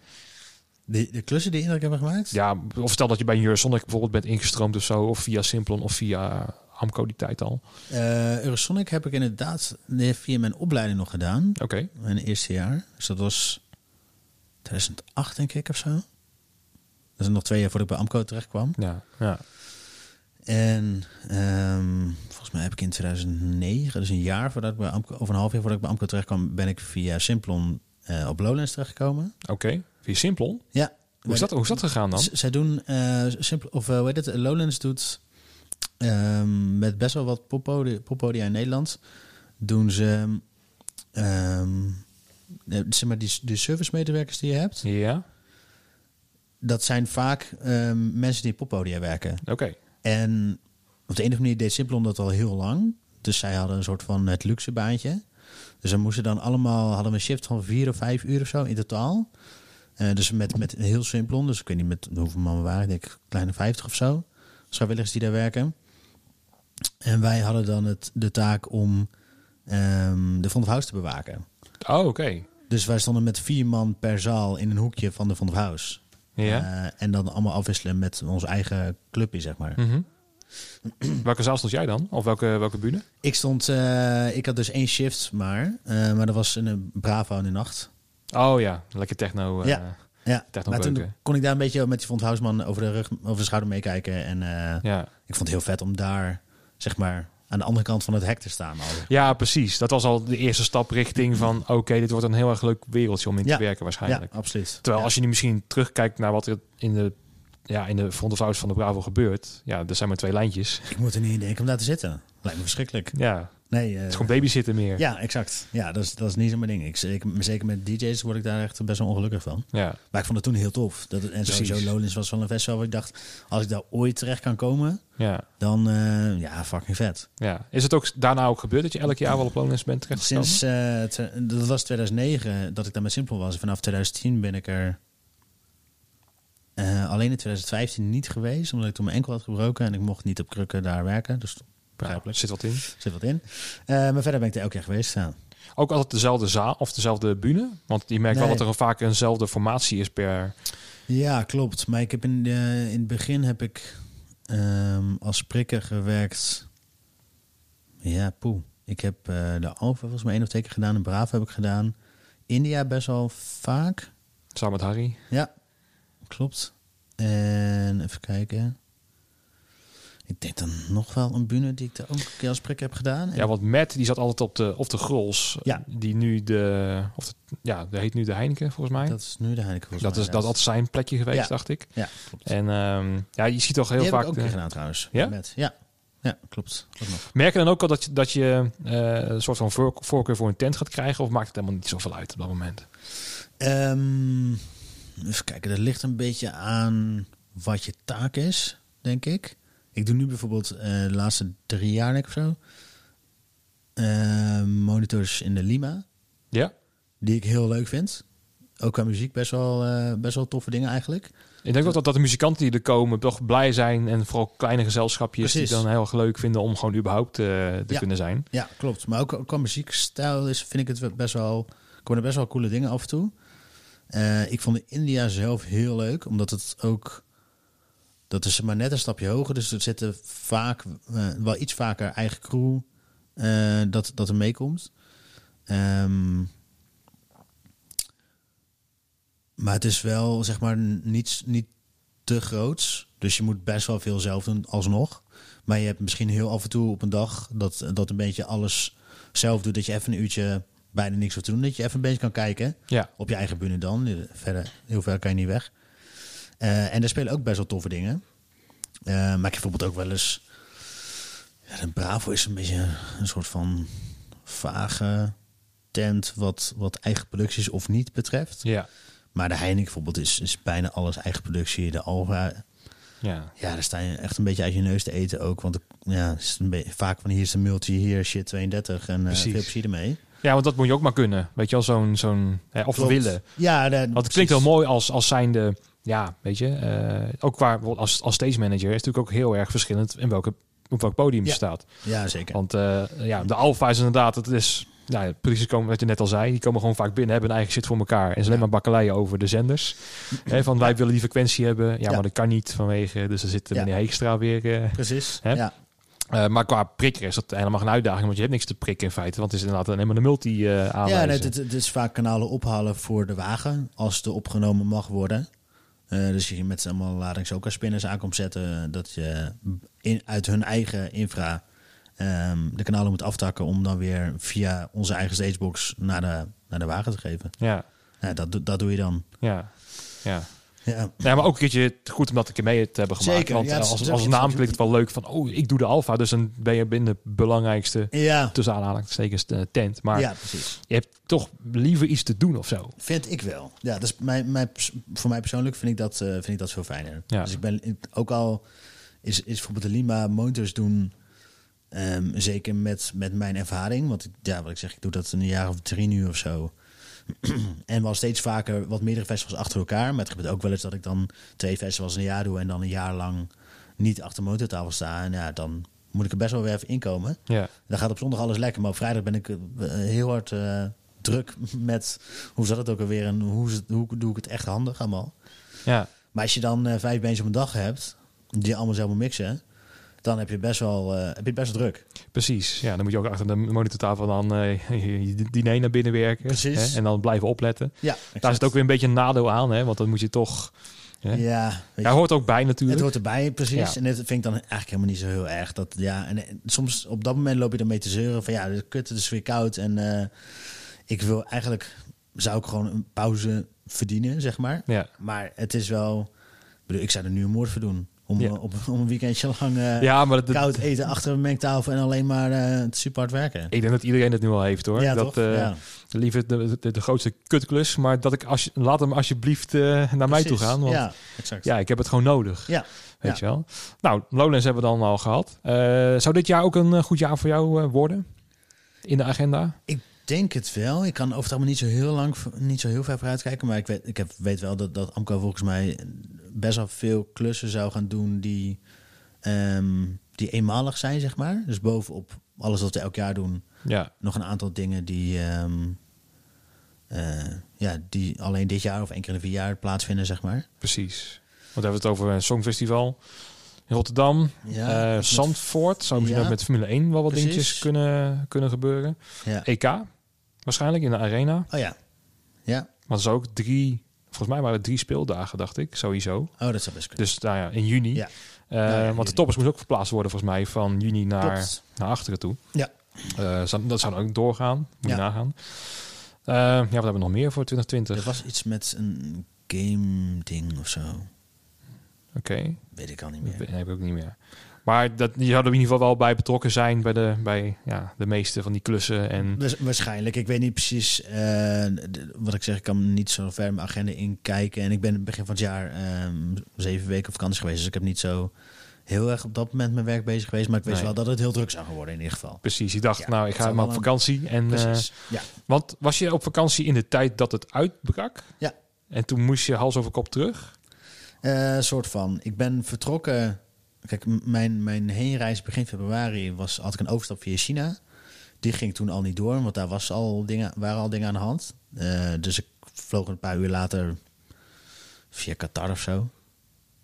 S2: De, de klussen die indruk hebben gemaakt?
S1: Ja, of stel dat je bij Eurosonic bijvoorbeeld bent ingestroomd of zo. Of via Simplon of via Amco die tijd al.
S2: Eh, Eurosonic heb ik inderdaad via mijn opleiding nog gedaan.
S1: Oké.
S2: Mijn eerste jaar. Dus dat was 2008 denk ik of zo. Dat is nog twee jaar voordat ik bij Amco terecht kwam.
S1: Ja, ja.
S2: En ehm, volgens mij heb ik in 2009, dus een jaar voordat ik bij Amco, of een half jaar voordat ik bij Amco terecht kwam, ben ik via Simplon eh, op Lowlands terechtgekomen.
S1: Oké. Via Simplon?
S2: Ja.
S1: Hoe is dat, hoe is dat gegaan dan?
S2: Z- zij doen, eh simpel, of eh, hoe heet het, Lowlands doet ehm, met best wel wat poppodia, poppodia in Nederland, doen ze, ehm, eh, zeg maar, die, die servicemedewerkers die je hebt,
S1: Ja,
S2: dat zijn vaak ehm, mensen die op poppodia werken.
S1: oké.
S2: En op de andere manier deed Simplon dat al heel lang. Dus zij hadden een soort van het luxe baantje. Dus dan moesten dan allemaal, hadden we een shift van vier of vijf uur of zo in totaal. Eh, dus met, met heel Simplon, dus ik weet niet met hoeveel man we waren, ik denk kleine vijftig of zo. Vrijwilligers die daar werken. En wij hadden dan het, de taak om ehm, de Vond of House te bewaken.
S1: Oh, oké.
S2: Dus wij stonden met vier man per zaal in een hoekje van de Vond of House.
S1: Ja.
S2: Eh, en dan allemaal afwisselen met ons eigen clubje, zeg maar.
S1: Mhm. welke zaal stond jij dan? Of welke, welke bühne?
S2: Ik stond, eh, ik had dus één shift maar, maar dat was een Bravo in de nacht.
S1: Oh ja, lekker techno. eh,
S2: Ja. Ja, maar toen
S1: beuken.
S2: kon ik daar een beetje met die Vond Huisman over de rug, over de schouder meekijken. En eh,
S1: ja.
S2: ik vond het heel vet om daar, zeg maar, aan de andere kant van het hek te staan. Al.
S1: Ja, precies. Dat was al de eerste stap richting van... oké, dit wordt een heel erg leuk wereldje om in
S2: Ja.
S1: te werken
S2: Ja,
S1: waarschijnlijk.
S2: absoluut.
S1: Terwijl
S2: Ja.
S1: als je nu misschien terugkijkt naar wat er in de, ja, in de front of house van de Bravo gebeurt... ja, er zijn maar twee lijntjes.
S2: Ik moet er niet in denken om daar te zitten. Lijkt me verschrikkelijk.
S1: Ja,
S2: Nee, eh,
S1: het is gewoon babysitten meer.
S2: ja, exact. Ja, dat is, dat is niet zo mijn ding. Ik, ik, zeker met DJ's word ik daar echt best wel ongelukkig van.
S1: ja.
S2: Maar ik vond het toen heel tof. Dat, het- en
S1: Precies.
S2: sowieso Lowlands was wel een festival waar ik dacht... als ik daar ooit terecht kan komen,
S1: ja.
S2: dan eh, ja, fucking vet.
S1: Ja. Is het ook daarna ook gebeurd dat je elk jaar wel op Lowlands bent terechtgekomen?
S2: Sinds, eh, dat was 2009 dat ik daar met Simpel was. Vanaf 2010 ben ik er Eh, alleen in 2015 niet geweest, omdat ik toen mijn enkel had gebroken en ik mocht niet op krukken daar werken. Dus begrijpelijk.
S1: Zit wat in.
S2: Zit wat in. Eh, maar verder ben ik er elke keer geweest. Ja.
S1: Ook altijd dezelfde zaal of dezelfde bühne? Want je merkt wel dat er vaak eenzelfde formatie is per...
S2: Ja, klopt. Maar ik heb in, de, in het begin heb ik ehm, als prikker gewerkt. Ja, poeh. Ik heb eh, de Alfa volgens mij één of twee keer gedaan. En Braaf heb ik gedaan. India best wel vaak.
S1: Samen met Harry.
S2: Ja, klopt. En even kijken. Ik denk dan nog wel een bühne die ik daar ook een keer als prikker heb gedaan. En-
S1: Ja, want Matt die zat altijd op de, op de Grols.
S2: Ja.
S1: Die nu de... Of de, ja, dat heet nu de Heineken volgens mij.
S2: dat is nu de Heineken volgens
S1: Dat
S2: mij,
S1: is dat
S2: ja.
S1: altijd zijn plekje geweest,
S2: Ja.
S1: dacht ik.
S2: Ja, klopt.
S1: En ehm, ja, je ziet toch heel
S2: die heb
S1: vaak...
S2: ik ook
S1: de-
S2: gedaan trouwens.
S1: Ja?
S2: Met, ja. ja, klopt.
S1: Merk je dan ook al dat je, dat je eh, een soort van voor, voorkeur voor een tent gaat krijgen? Of maakt het helemaal niet zoveel uit op dat moment?
S2: Ehm, even kijken, dat ligt een beetje aan wat je taak is, denk ik. Ik doe nu bijvoorbeeld eh, de laatste drie jaar, denk ik of zo, eh, monitors in de Lima,
S1: Ja?
S2: die ik heel leuk vind. Ook qua muziek best wel, eh, best wel toffe dingen eigenlijk.
S1: Ik denk dat, dat de muzikanten die er komen toch blij zijn. En vooral kleine gezelschapjes
S2: Precies.
S1: die dan heel erg leuk vinden om gewoon überhaupt te
S2: Ja.
S1: kunnen zijn.
S2: Ja, klopt. Maar ook qua muziekstijl is, vind ik het best wel, komen er best wel coole dingen af en toe. Ik vond India zelf heel leuk, omdat het ook, dat is maar net een stapje hoger. Dus er zitten vaak, eh, wel iets vaker eigen crew eh, dat, dat er meekomt. Ehm, maar het is wel, zeg maar, niet, niet te groots. Dus je moet best wel veel zelf doen, alsnog. Maar je hebt misschien heel af en toe op een dag dat, dat een beetje alles zelf doet. Dat je even een uurtje bijna niks hoeft te doen. Dat je even een beetje kan kijken.
S1: Ja,
S2: Op je eigen bühne dan. Verder, heel ver kan je niet weg. Eh, en er spelen ook best wel toffe dingen. Eh, maar ik heb bijvoorbeeld ook wel eens... Ja, de Bravo is een beetje een soort van vage tent... wat, wat eigen producties of niet betreft.
S1: ja,
S2: Maar de Heineken bijvoorbeeld is, is bijna alles eigen productie. De Alva,
S1: ja.
S2: ja, daar sta je echt een beetje uit je neus te eten ook. Want ja, het is een beetje, vaak van hier is de multi, hier shit 32 en
S1: Precies.
S2: veel plezier ermee.
S1: Ja, want dat moet je ook maar kunnen. Weet je wel, zo'n... zo'n hè, of
S2: Klopt.
S1: willen.
S2: Ja,
S1: Want het klinkt wel mooi als, als zijnde... Ja, weet je. eh, ook qua, als, als stage manager is het natuurlijk ook heel erg verschillend... in welke, op welk podium je
S2: Ja.
S1: staat.
S2: Ja, zeker.
S1: Want eh, ja, de alfa is inderdaad, het is, nou, ja, producers komen, wat je net al zei, die komen gewoon vaak binnen, hebben een eigen shit voor elkaar. En ze alleen maar bakkeleien over de zenders. Hè, van wij willen die frequentie hebben. Ja,
S2: Ja.
S1: maar dat kan niet vanwege, dus er zit
S2: Ja.
S1: meneer Heekstra weer. eh,
S2: Precies.
S1: Hè?
S2: Ja.
S1: maar qua prikker is dat helemaal geen uitdaging, want je hebt niks te prikken in feite. Want het is inderdaad maar de multi eh
S2: Ja, nee, het, het is vaak kanalen ophalen voor de wagen als het opgenomen mag worden. Eh, dus je met allemaal ladings ook als spinners aan komt zetten. Dat je in, uit hun eigen infra ehm, de kanalen moet aftakken om dan weer via onze eigen stagebox naar de, naar de wagen te geven.
S1: Ja,
S2: dat, doe- dat doe je dan.
S1: ja, ja.
S2: Ja,
S1: Ja, maar ook een keertje goed om dat een keer mee te hebben gemaakt.
S2: Zeker,
S1: Want
S2: ja,
S1: eh,
S2: het
S1: als,
S2: het
S1: als naam klinkt het wel leuk van, oh, ik doe de alfa. Dus dan ben je binnen de belangrijkste,
S2: ja.
S1: tussen aanhalingstekens, de tent. Maar
S2: ja precies.
S1: je hebt toch liever iets te doen of zo.
S2: Vind ik wel. Ja, dus mijn, mijn, voor mij persoonlijk vind ik dat, eh, vind ik dat veel fijner.
S1: Ja.
S2: Dus ik ben ook al is, is bijvoorbeeld de Lima monitors doen. ehm, zeker met, met mijn ervaring. Want ik- ja, wat ik zeg, ik doe dat een jaar of drie nu of zo. en wel steeds vaker wat meerdere festivals achter elkaar. Maar het gebeurt ook wel eens dat ik dan twee festivals in een jaar doe. En dan een jaar lang niet achter de motortafel sta. En ja, dan moet ik er best wel weer even inkomen.
S1: Ja,
S2: Dan gaat op zondag alles lekker, maar op vrijdag ben ik eh, heel hard eh, druk met hoe zat het ook alweer en hoe, hoe doe ik het echt handig allemaal.
S1: ja,
S2: Maar als je dan eh, vijf mensen op een dag hebt, die allemaal zelf moet mixen, dan heb je best wel, eh, heb je best druk.
S1: precies. Ja, dan moet je ook achter de monitortafel dan eh, je diner naar binnen werken.
S2: Precies.
S1: Hè, en dan blijven opletten.
S2: Ja,
S1: Daar zit ook weer een beetje een nadeel aan, hè, want dan moet je toch... Hè?
S2: Ja, je,
S1: hoort ook bij natuurlijk.
S2: het hoort erbij, precies.
S1: Ja.
S2: En dat vind ik dan eigenlijk helemaal niet zo heel erg. Dat, ja, en, en soms op dat moment loop je ermee te zeuren van ja, de kut, het is weer koud. En eh, ik wil eigenlijk, zou ik gewoon een pauze verdienen, zeg maar.
S1: Ja.
S2: Maar het is wel... Ik, bedoel, ik zou er nu een moord voor doen. Om,
S1: Ja.
S2: eh, op, om een weekendje lang eh,
S1: ja, maar dat,
S2: koud eten achter een mengtafel... en alleen maar eh, super hard werken.
S1: ik denk dat iedereen het nu al heeft hoor.
S2: ja,
S1: dat,
S2: toch? ja.
S1: Liever de, de, de grootste kutklus, maar dat ik als laat hem alsjeblieft naar mij toe gaan. Want ja.
S2: Ja, exact.
S1: ik heb het gewoon nodig.
S2: Ja.
S1: Weet
S2: Ja.
S1: je wel. Nou, Lowlands hebben we dan al gehad. Eh, zou dit jaar ook een goed jaar voor jou worden? In de agenda?
S2: Ik denk het wel. Ik kan over het allemaal niet zo heel lang, niet zo heel ver vooruit kijken. Maar ik weet, ik heb, weet wel dat, dat Amco volgens mij best wel veel klussen zou gaan doen die, ehm, die eenmalig zijn, zeg maar. Dus bovenop alles wat we elk jaar doen,
S1: Ja,
S2: nog een aantal dingen die, ehm, eh, ja, die alleen dit jaar of één keer in de vier jaar plaatsvinden, zeg maar.
S1: precies. Want we hebben het over een songfestival in Rotterdam.
S2: Ja,
S1: Eh Zandvoort. Zou misschien
S2: Ja.
S1: ook met Formule 1 wel wat
S2: Precies.
S1: dingetjes kunnen, kunnen gebeuren.
S2: ja.
S1: EK waarschijnlijk in de arena.
S2: Oh ja. Ja.
S1: Maar dat is ook drie... Volgens mij waren het drie speeldagen, dacht ik. Sowieso.
S2: Oh, dat zou best kunnen.
S1: Dus nou ja, in juni.
S2: Ja.
S1: Eh,
S2: ja,
S1: want de toppers moesten ook verplaatst worden volgens mij van juni naar,
S2: Klopt.
S1: naar achteren toe.
S2: Ja.
S1: Zou- dat zou dan ook doorgaan. Moet je nagaan. Eh, ja, wat hebben we nog meer voor 2020?
S2: Er was iets met een game ding of zo.
S1: Oké,
S2: Weet ik al niet
S1: dat
S2: meer.
S1: heb ik ook niet meer. Maar dat, die zouden in ieder geval wel bij betrokken zijn bij de, bij, ja, de meeste van die klussen. En
S2: Dus waarschijnlijk. Ik weet niet precies eh, de- wat ik zeg. Ik kan niet zo ver mijn agenda inkijken. En ik ben begin van het jaar ehm, zeven weken op vakantie geweest. Dus ik heb niet zo heel erg op dat moment mijn werk bezig geweest. Maar ik wist
S1: Nee.
S2: wel dat het heel druk zou worden in ieder geval.
S1: precies, ik dacht,
S2: Ja,
S1: nou, ik ga maar op
S2: een-
S1: vakantie. En, eh,
S2: Precies. ja.
S1: want was je op vakantie in de tijd dat het uitbrak?
S2: Ja.
S1: En toen moest je hals over kop terug?
S2: Eh, soort van. Ik ben vertrokken. Kijk, mijn, mijn heenreis begin februari was, had ik een overstap via China. Die ging toen al niet door, want daar was al dingen, waren al dingen aan de hand. Eh, dus ik vloog een paar uur later via Qatar of zo.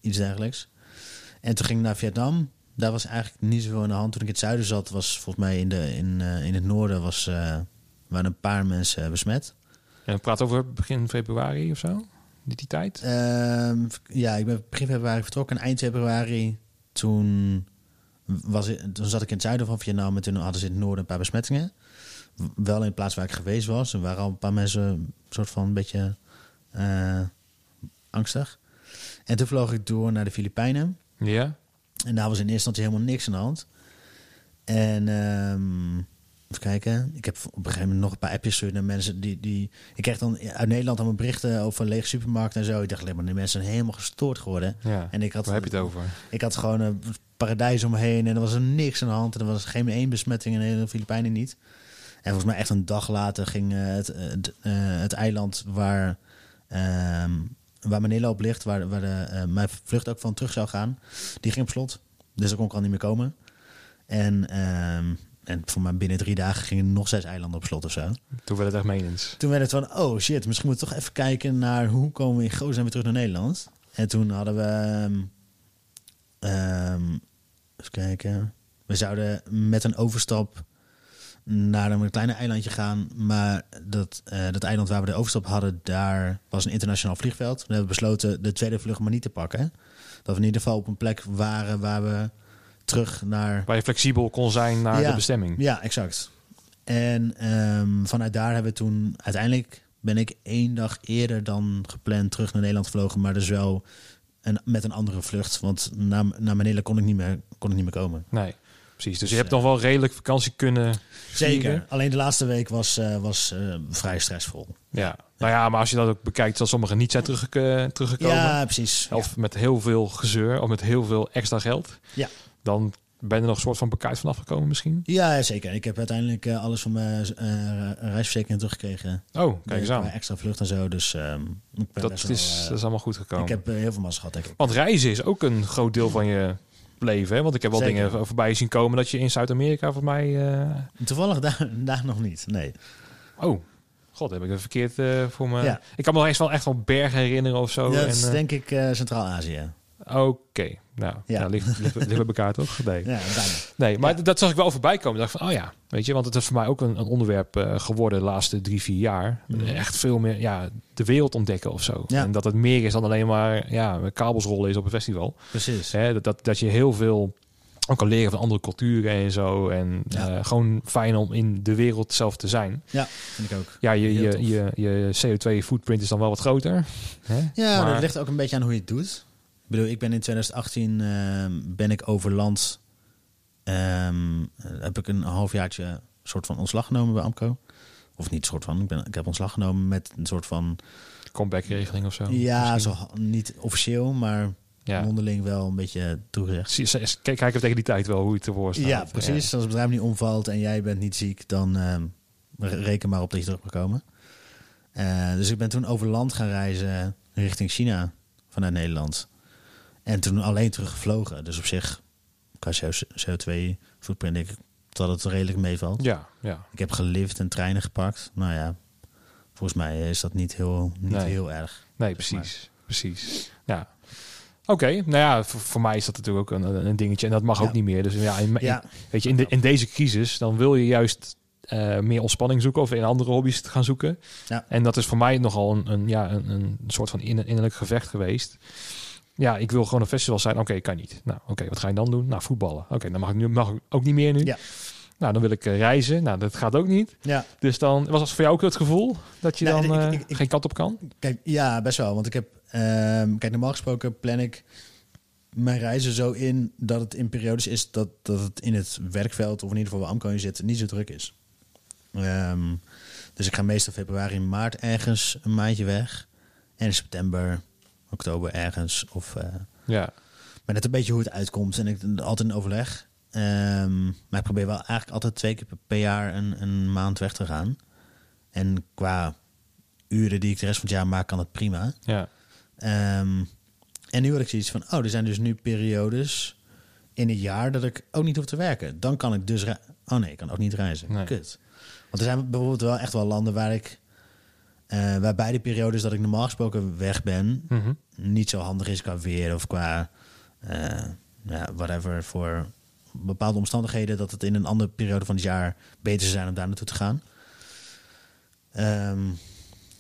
S2: Iets dergelijks. En toen ging ik naar Vietnam. Daar was eigenlijk niet zoveel aan de hand. Toen ik in het zuiden zat, was volgens mij in, de, in, eh, in het noorden was, eh, waren een paar mensen besmet.
S1: En we praten over begin februari of zo? Niet die tijd?
S2: Ehm, ja, ik ben begin februari vertrokken. En eind februari, toen, was ik, toen zat ik in het zuiden van Vietnam. En toen hadden ze in het noorden een paar besmettingen. Wel in de plaats waar ik geweest was. Er waren al een paar mensen een soort van een beetje eh, angstig. En toen vloog ik door naar de Filipijnen.
S1: Ja.
S2: En daar was in eerste instantie helemaal niks aan de hand. En ehm, even kijken. Ik heb op een gegeven moment nog een paar appjes gestuurd naar mensen die, die... Ik kreeg dan uit Nederland allemaal berichten over lege supermarkten en zo. Ik dacht alleen maar, die mensen zijn helemaal gestoord geworden.
S1: ja.
S2: En ik had,
S1: Waar heb je het over?
S2: ik had gewoon een paradijs om me heen en er was er niks aan de hand. En er was geen één besmetting in de Filipijnen niet. En volgens mij echt een dag later ging eh, het, het, eh, het eiland waar, ehm, waar Manila op ligt, waar, waar de, eh, mijn vlucht ook van terug zou gaan, die ging op slot. Dus daar kon ik al niet meer komen. En, ehm, en voor mij binnen drie dagen gingen nog zes eilanden op slot of zo.
S1: Toen werd het echt menens.
S2: Toen werd het van, oh shit, misschien moeten we toch even kijken naar hoe komen we in godsnaam weer terug naar Nederland. En toen hadden we, ehm, ehm, even kijken, we zouden met een overstap naar een kleine eilandje gaan. Maar dat, eh, dat eiland waar we de overstap hadden, daar was een internationaal vliegveld. We hebben besloten de tweede vlucht maar niet te pakken. Dat we in ieder geval op een plek waren waar we terug naar
S1: Waar je flexibel kon zijn naar
S2: Ja.
S1: de bestemming.
S2: ja, exact. En ehm, vanuit daar hebben we toen uiteindelijk ben ik één dag eerder dan gepland terug naar Nederland gevlogen, maar dus wel een, met een andere vlucht, want naar, naar Manila kon ik niet meer, kon ik niet meer komen.
S1: Nee, precies. Dus
S2: Dus,
S1: je hebt
S2: eh,
S1: nog wel redelijk vakantie kunnen
S2: Zeker.
S1: vieren.
S2: Alleen de laatste week was, eh, was eh, vrij stressvol.
S1: Ja. Nou ja, maar als je dat ook bekijkt, dat sommigen niet zijn teruggeke- teruggekomen.
S2: Ja, precies.
S1: Of met heel veel gezeur of met heel veel extra geld.
S2: Ja.
S1: Dan ben je er nog een soort van bekijkt vanaf gekomen misschien.
S2: Ja, ja, zeker. Ik heb uiteindelijk eh, alles van mijn eh, reisverzekering teruggekregen.
S1: Oh, kijk eens aan.
S2: extra vlucht en zo. Dus ehm, ik ben
S1: Dat is,
S2: wel, eh,
S1: dat is allemaal goed gekomen.
S2: ik heb heel veel massa gehad, denk ik.
S1: Want reizen is ook een groot deel van je leven. Hè? Want ik heb wel
S2: Zeker.
S1: dingen voorbij zien komen dat je in Zuid-Amerika voor mij...
S2: Toevallig daar, daar nog niet. Nee.
S1: Oh, god, heb ik het verkeerd voor me...
S2: Ja.
S1: Ik kan me nog eens wel echt wel bergen herinneren of zo.
S2: dat
S1: en,
S2: is denk ik Centraal-Azië.
S1: Oké, nou,
S2: Ja.
S1: ja. ligt, ligt, ligt bij elkaar toch? Nee,
S2: Ja,
S1: nee maar
S2: Ja.
S1: dat zag ik wel voorbij komen. Ik dacht van, oh ja, weet je, want het is voor mij ook een, een onderwerp eh, geworden de laatste drie, vier jaar.
S2: Mhm.
S1: Echt veel meer, ja, de wereld ontdekken of zo.
S2: Ja.
S1: En dat het meer is dan alleen maar, ja, kabels rollen is op een festival.
S2: Precies.
S1: Hè, dat, dat, dat je heel veel ook kan leren van andere culturen en zo. En
S2: Ja.
S1: eh, gewoon fijn om in de wereld zelf te zijn.
S2: Ja, vind ik ook.
S1: Ja, je, je, je, je CO2-footprint is dan wel wat groter. Hè?
S2: Ja, Maar- dat ligt ook een beetje aan hoe je het doet. Ik bedoel, ik ben in 2018 ehm, ben ik over land. ehm, heb ik een halfjaartje soort van ontslag genomen bij Amco. Of niet soort van, ik, ben, ik heb ontslag genomen met een soort van...
S1: Comeback-regeling of zo.
S2: ja,
S1: misschien.
S2: zo, niet officieel, maar
S1: Ja.
S2: mondeling wel een beetje.
S1: Zie- zie- Kijk, kijken tegen die tijd wel hoe het ervoor staat.
S2: Ja, precies. Als het bedrijf niet omvalt en jij bent niet ziek, dan ehm, reken maar op dat je terug mag komen. Eh, dus ik ben toen over land gaan reizen richting China vanuit Nederland. En toen alleen teruggevlogen. Dus op zich, qua CO2 footprint, denk ik dat het redelijk meevalt.
S1: Ja, ja.
S2: Ik heb gelift en treinen gepakt. Nou ja, volgens mij is dat niet heel, niet
S1: Nee.
S2: heel erg.
S1: Nee, precies. Precies. Ja. Oké, nou ja, voor, voor mij is dat natuurlijk ook een, een dingetje. En dat mag
S2: Ja.
S1: ook niet meer. Dus ja, in,
S2: Ja,
S1: weet je, in, de, in deze crisis, dan wil je juist eh, meer ontspanning zoeken of in andere hobby's te gaan zoeken.
S2: Ja.
S1: En dat is voor mij nogal een, een, ja, een, een soort van in, innerlijk gevecht geweest. Ja, ik wil gewoon een festival zijn. Oké, kan niet. Nou, oké, wat ga je dan doen? Nou, voetballen. Oké, dan mag ik nu mag ik ook niet meer nu.
S2: Ja.
S1: Nou, dan wil ik eh, reizen. Nou, dat gaat ook niet.
S2: ja.
S1: Dus dan was het voor jou ook het gevoel dat je
S2: Nou,
S1: dan
S2: ik-
S1: eh,
S2: ik-
S1: geen kant op kan?
S2: Kijk, ja, best wel. Want ik heb, ehm, kijk, normaal gesproken plan ik mijn reizen zo in dat het in periodes is dat, dat het in het werkveld of in ieder geval waar Amco in zit niet zo druk is. Ehm, dus ik ga meestal februari, maart ergens een maandje weg. En in september, oktober ergens. Of, eh,
S1: Ja.
S2: maar net een beetje hoe het uitkomt. En ik altijd in overleg. Ehm, maar ik probeer wel eigenlijk altijd twee keer per- jaar een, een maand weg te gaan. En qua uren die ik de rest van het jaar maak, kan het prima.
S1: Ja.
S2: Ehm, en nu had ik zoiets van, oh, er zijn dus nu periodes in het jaar dat ik ook niet hoef te werken. Dan kan ik dus... Oh nee, ik kan ook niet reizen.
S1: Nee.
S2: Kut. Want er zijn bijvoorbeeld wel echt wel landen waar ik... eh waar beide periodes dat ik normaal gesproken weg ben...
S1: Mhm.
S2: niet zo handig is qua weer of qua... eh, ja, whatever, voor bepaalde omstandigheden... dat het in een andere periode van het jaar beter zou zijn om daar naartoe te gaan. Ehm,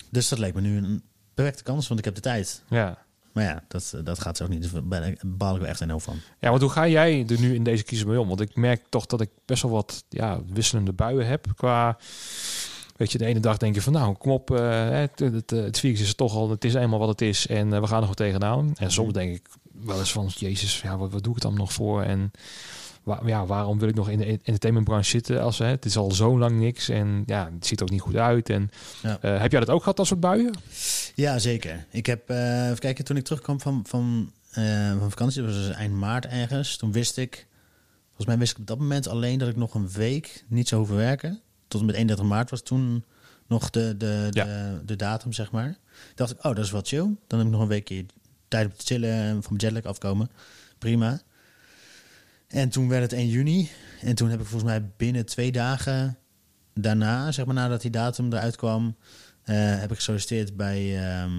S2: dus dat leek me nu een perfecte kans, want ik heb de tijd.
S1: ja.
S2: Maar ja, dat, dat gaat zo ook niet. Daar baal ik wel echt een hoofd van.
S1: Ja, want hoe ga jij er nu in deze crisis mee om? Want ik merk toch dat ik best wel wat ja, wisselende buien heb qua... Weet je, de ene dag denk je van nou, kom op, eh, het, het, het virus is er toch al, het is eenmaal wat het is en eh, we gaan er goed tegenaan. En soms denk ik wel eens van, jezus, ja, wat, wat doe ik dan nog voor? En ja, waarom wil ik nog in de entertainmentbranche zitten als hè, het is al zo lang niks en ja, het ziet er ook niet goed uit. En
S2: Ja.
S1: eh, heb jij dat ook gehad, dat soort buien?
S2: Ja, zeker. Ik heb, eh even kijken, toen ik terugkwam van, van, eh, van vakantie, dat was dus eind maart ergens. Toen wist ik, volgens mij wist ik op dat moment alleen dat ik nog een week niet zou hoeven werken. Tot en met 31 maart was toen nog de, de,
S1: Ja.
S2: de, de datum, zeg maar. dacht ik, oh, dat is wat chill. Dan heb ik nog een weekje tijd om te chillen en van mijn jetlag afkomen. Prima. En toen werd het 1 juni. En toen heb ik volgens mij binnen twee dagen daarna, zeg maar nadat die datum eruit kwam, eh, heb ik gesolliciteerd bij ehm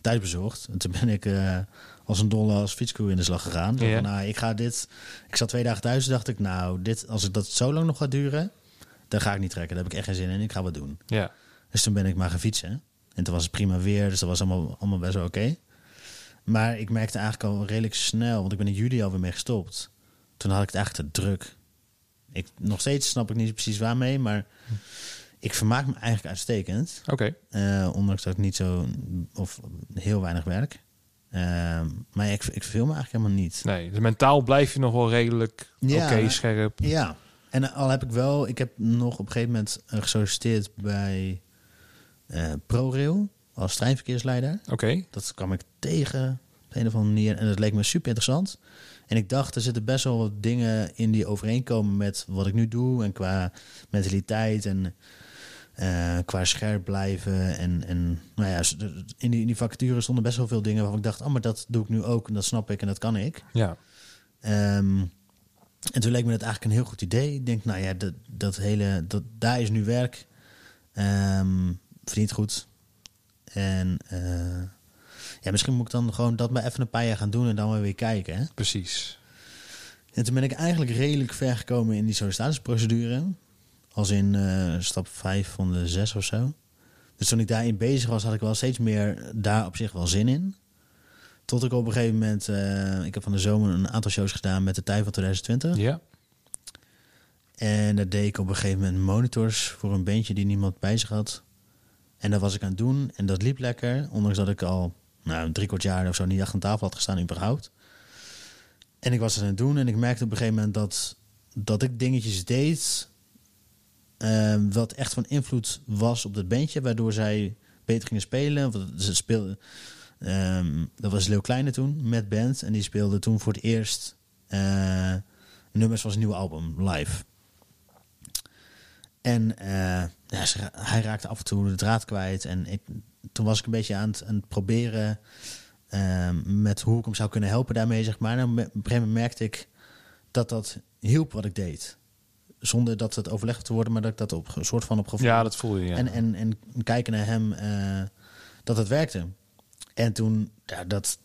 S2: Thuisbezorgd. En toen ben ik eh, als een dolle als fietscrew in de slag gegaan.
S1: Ja.
S2: van, nou, ik ga dit... Ik zat twee dagen thuis en dacht ik, nou, dit, als het dat zo lang nog gaat duren, dan ga ik niet trekken. Daar heb ik echt geen zin in. Ik ga wat doen.
S1: Ja,
S2: Dus toen ben ik maar gaan fietsen. En toen was het prima weer, dus dat was allemaal, allemaal best wel oké. Maar ik merkte eigenlijk al redelijk snel, want ik ben in juli alweer mee gestopt. Toen had ik het eigenlijk te druk. Ik, nog steeds snap ik niet precies waarmee, maar ik vermaak me eigenlijk uitstekend.
S1: oké.
S2: Eh, ondanks dat ik niet zo, of heel weinig werk. Ehm, maar ik, ik verveel me eigenlijk helemaal niet.
S1: Nee, dus mentaal blijf je nog wel redelijk
S2: Ja.
S1: oké, scherp.
S2: Ja, en al heb ik wel, ik heb nog op een gegeven moment eh, gesolliciteerd bij eh ProRail als treinverkeersleider.
S1: Oké,
S2: Dat kwam ik tegen op een of andere manier en dat leek me super interessant. En ik dacht, er zitten best wel wat dingen in die overeenkomen met wat ik nu doe. En qua mentaliteit en eh, qua scherp blijven. En, en nou ja, in die, in die vacature stonden best wel veel dingen waarvan ik dacht, oh, maar dat doe ik nu ook en dat snap ik en dat kan ik.
S1: ja.
S2: Ehm, en toen leek me dat eigenlijk een heel goed idee. Ik denk, nou ja, dat, dat hele, dat, daar is nu werk. Ehm verdient goed. En eh, ja, misschien moet ik dan gewoon dat maar even een paar jaar gaan doen en dan weer kijken. Hè?
S1: Precies.
S2: En toen ben ik eigenlijk redelijk ver gekomen in die sollicitatieprocedure. Als in eh, stap 5 van de 6 of zo. Dus toen ik daarin bezig was, had ik wel steeds meer daar op zich wel zin in. Tot ik op een gegeven moment, eh, ik heb van de zomer een aantal shows gedaan met de tijd van 2020.
S1: Ja.
S2: En daar deed ik op een gegeven moment monitors voor een bandje die niemand bij zich had. En dat was ik aan het doen en dat liep lekker. Ondanks dat ik al nou, drie kwart jaar of zo niet achter een tafel had gestaan überhaupt. En ik was het aan het doen en ik merkte op een gegeven moment dat, dat ik dingetjes deed... ehm, wat echt van invloed was op dat bandje, waardoor zij beter gingen spelen. Ze speelden, ehm, dat was Leeuw Kleine toen, met band. En die speelde toen voor het eerst eh, nummers van zijn nieuwe album, live. En eh, ja, ze hij raakte af en toe de draad kwijt. En ik, toen was ik een beetje aan het, aan het proberen ehm, met hoe ik hem zou kunnen helpen daarmee, zeg maar. En op een gegeven moment merkte ik dat dat hielp wat ik deed. Zonder dat het overlegd te worden, maar dat ik dat op een soort van op gevoel.
S1: Ja, dat voel je. Ja.
S2: En, en, en kijken naar hem, eh, dat het werkte. En toen, ja, dat,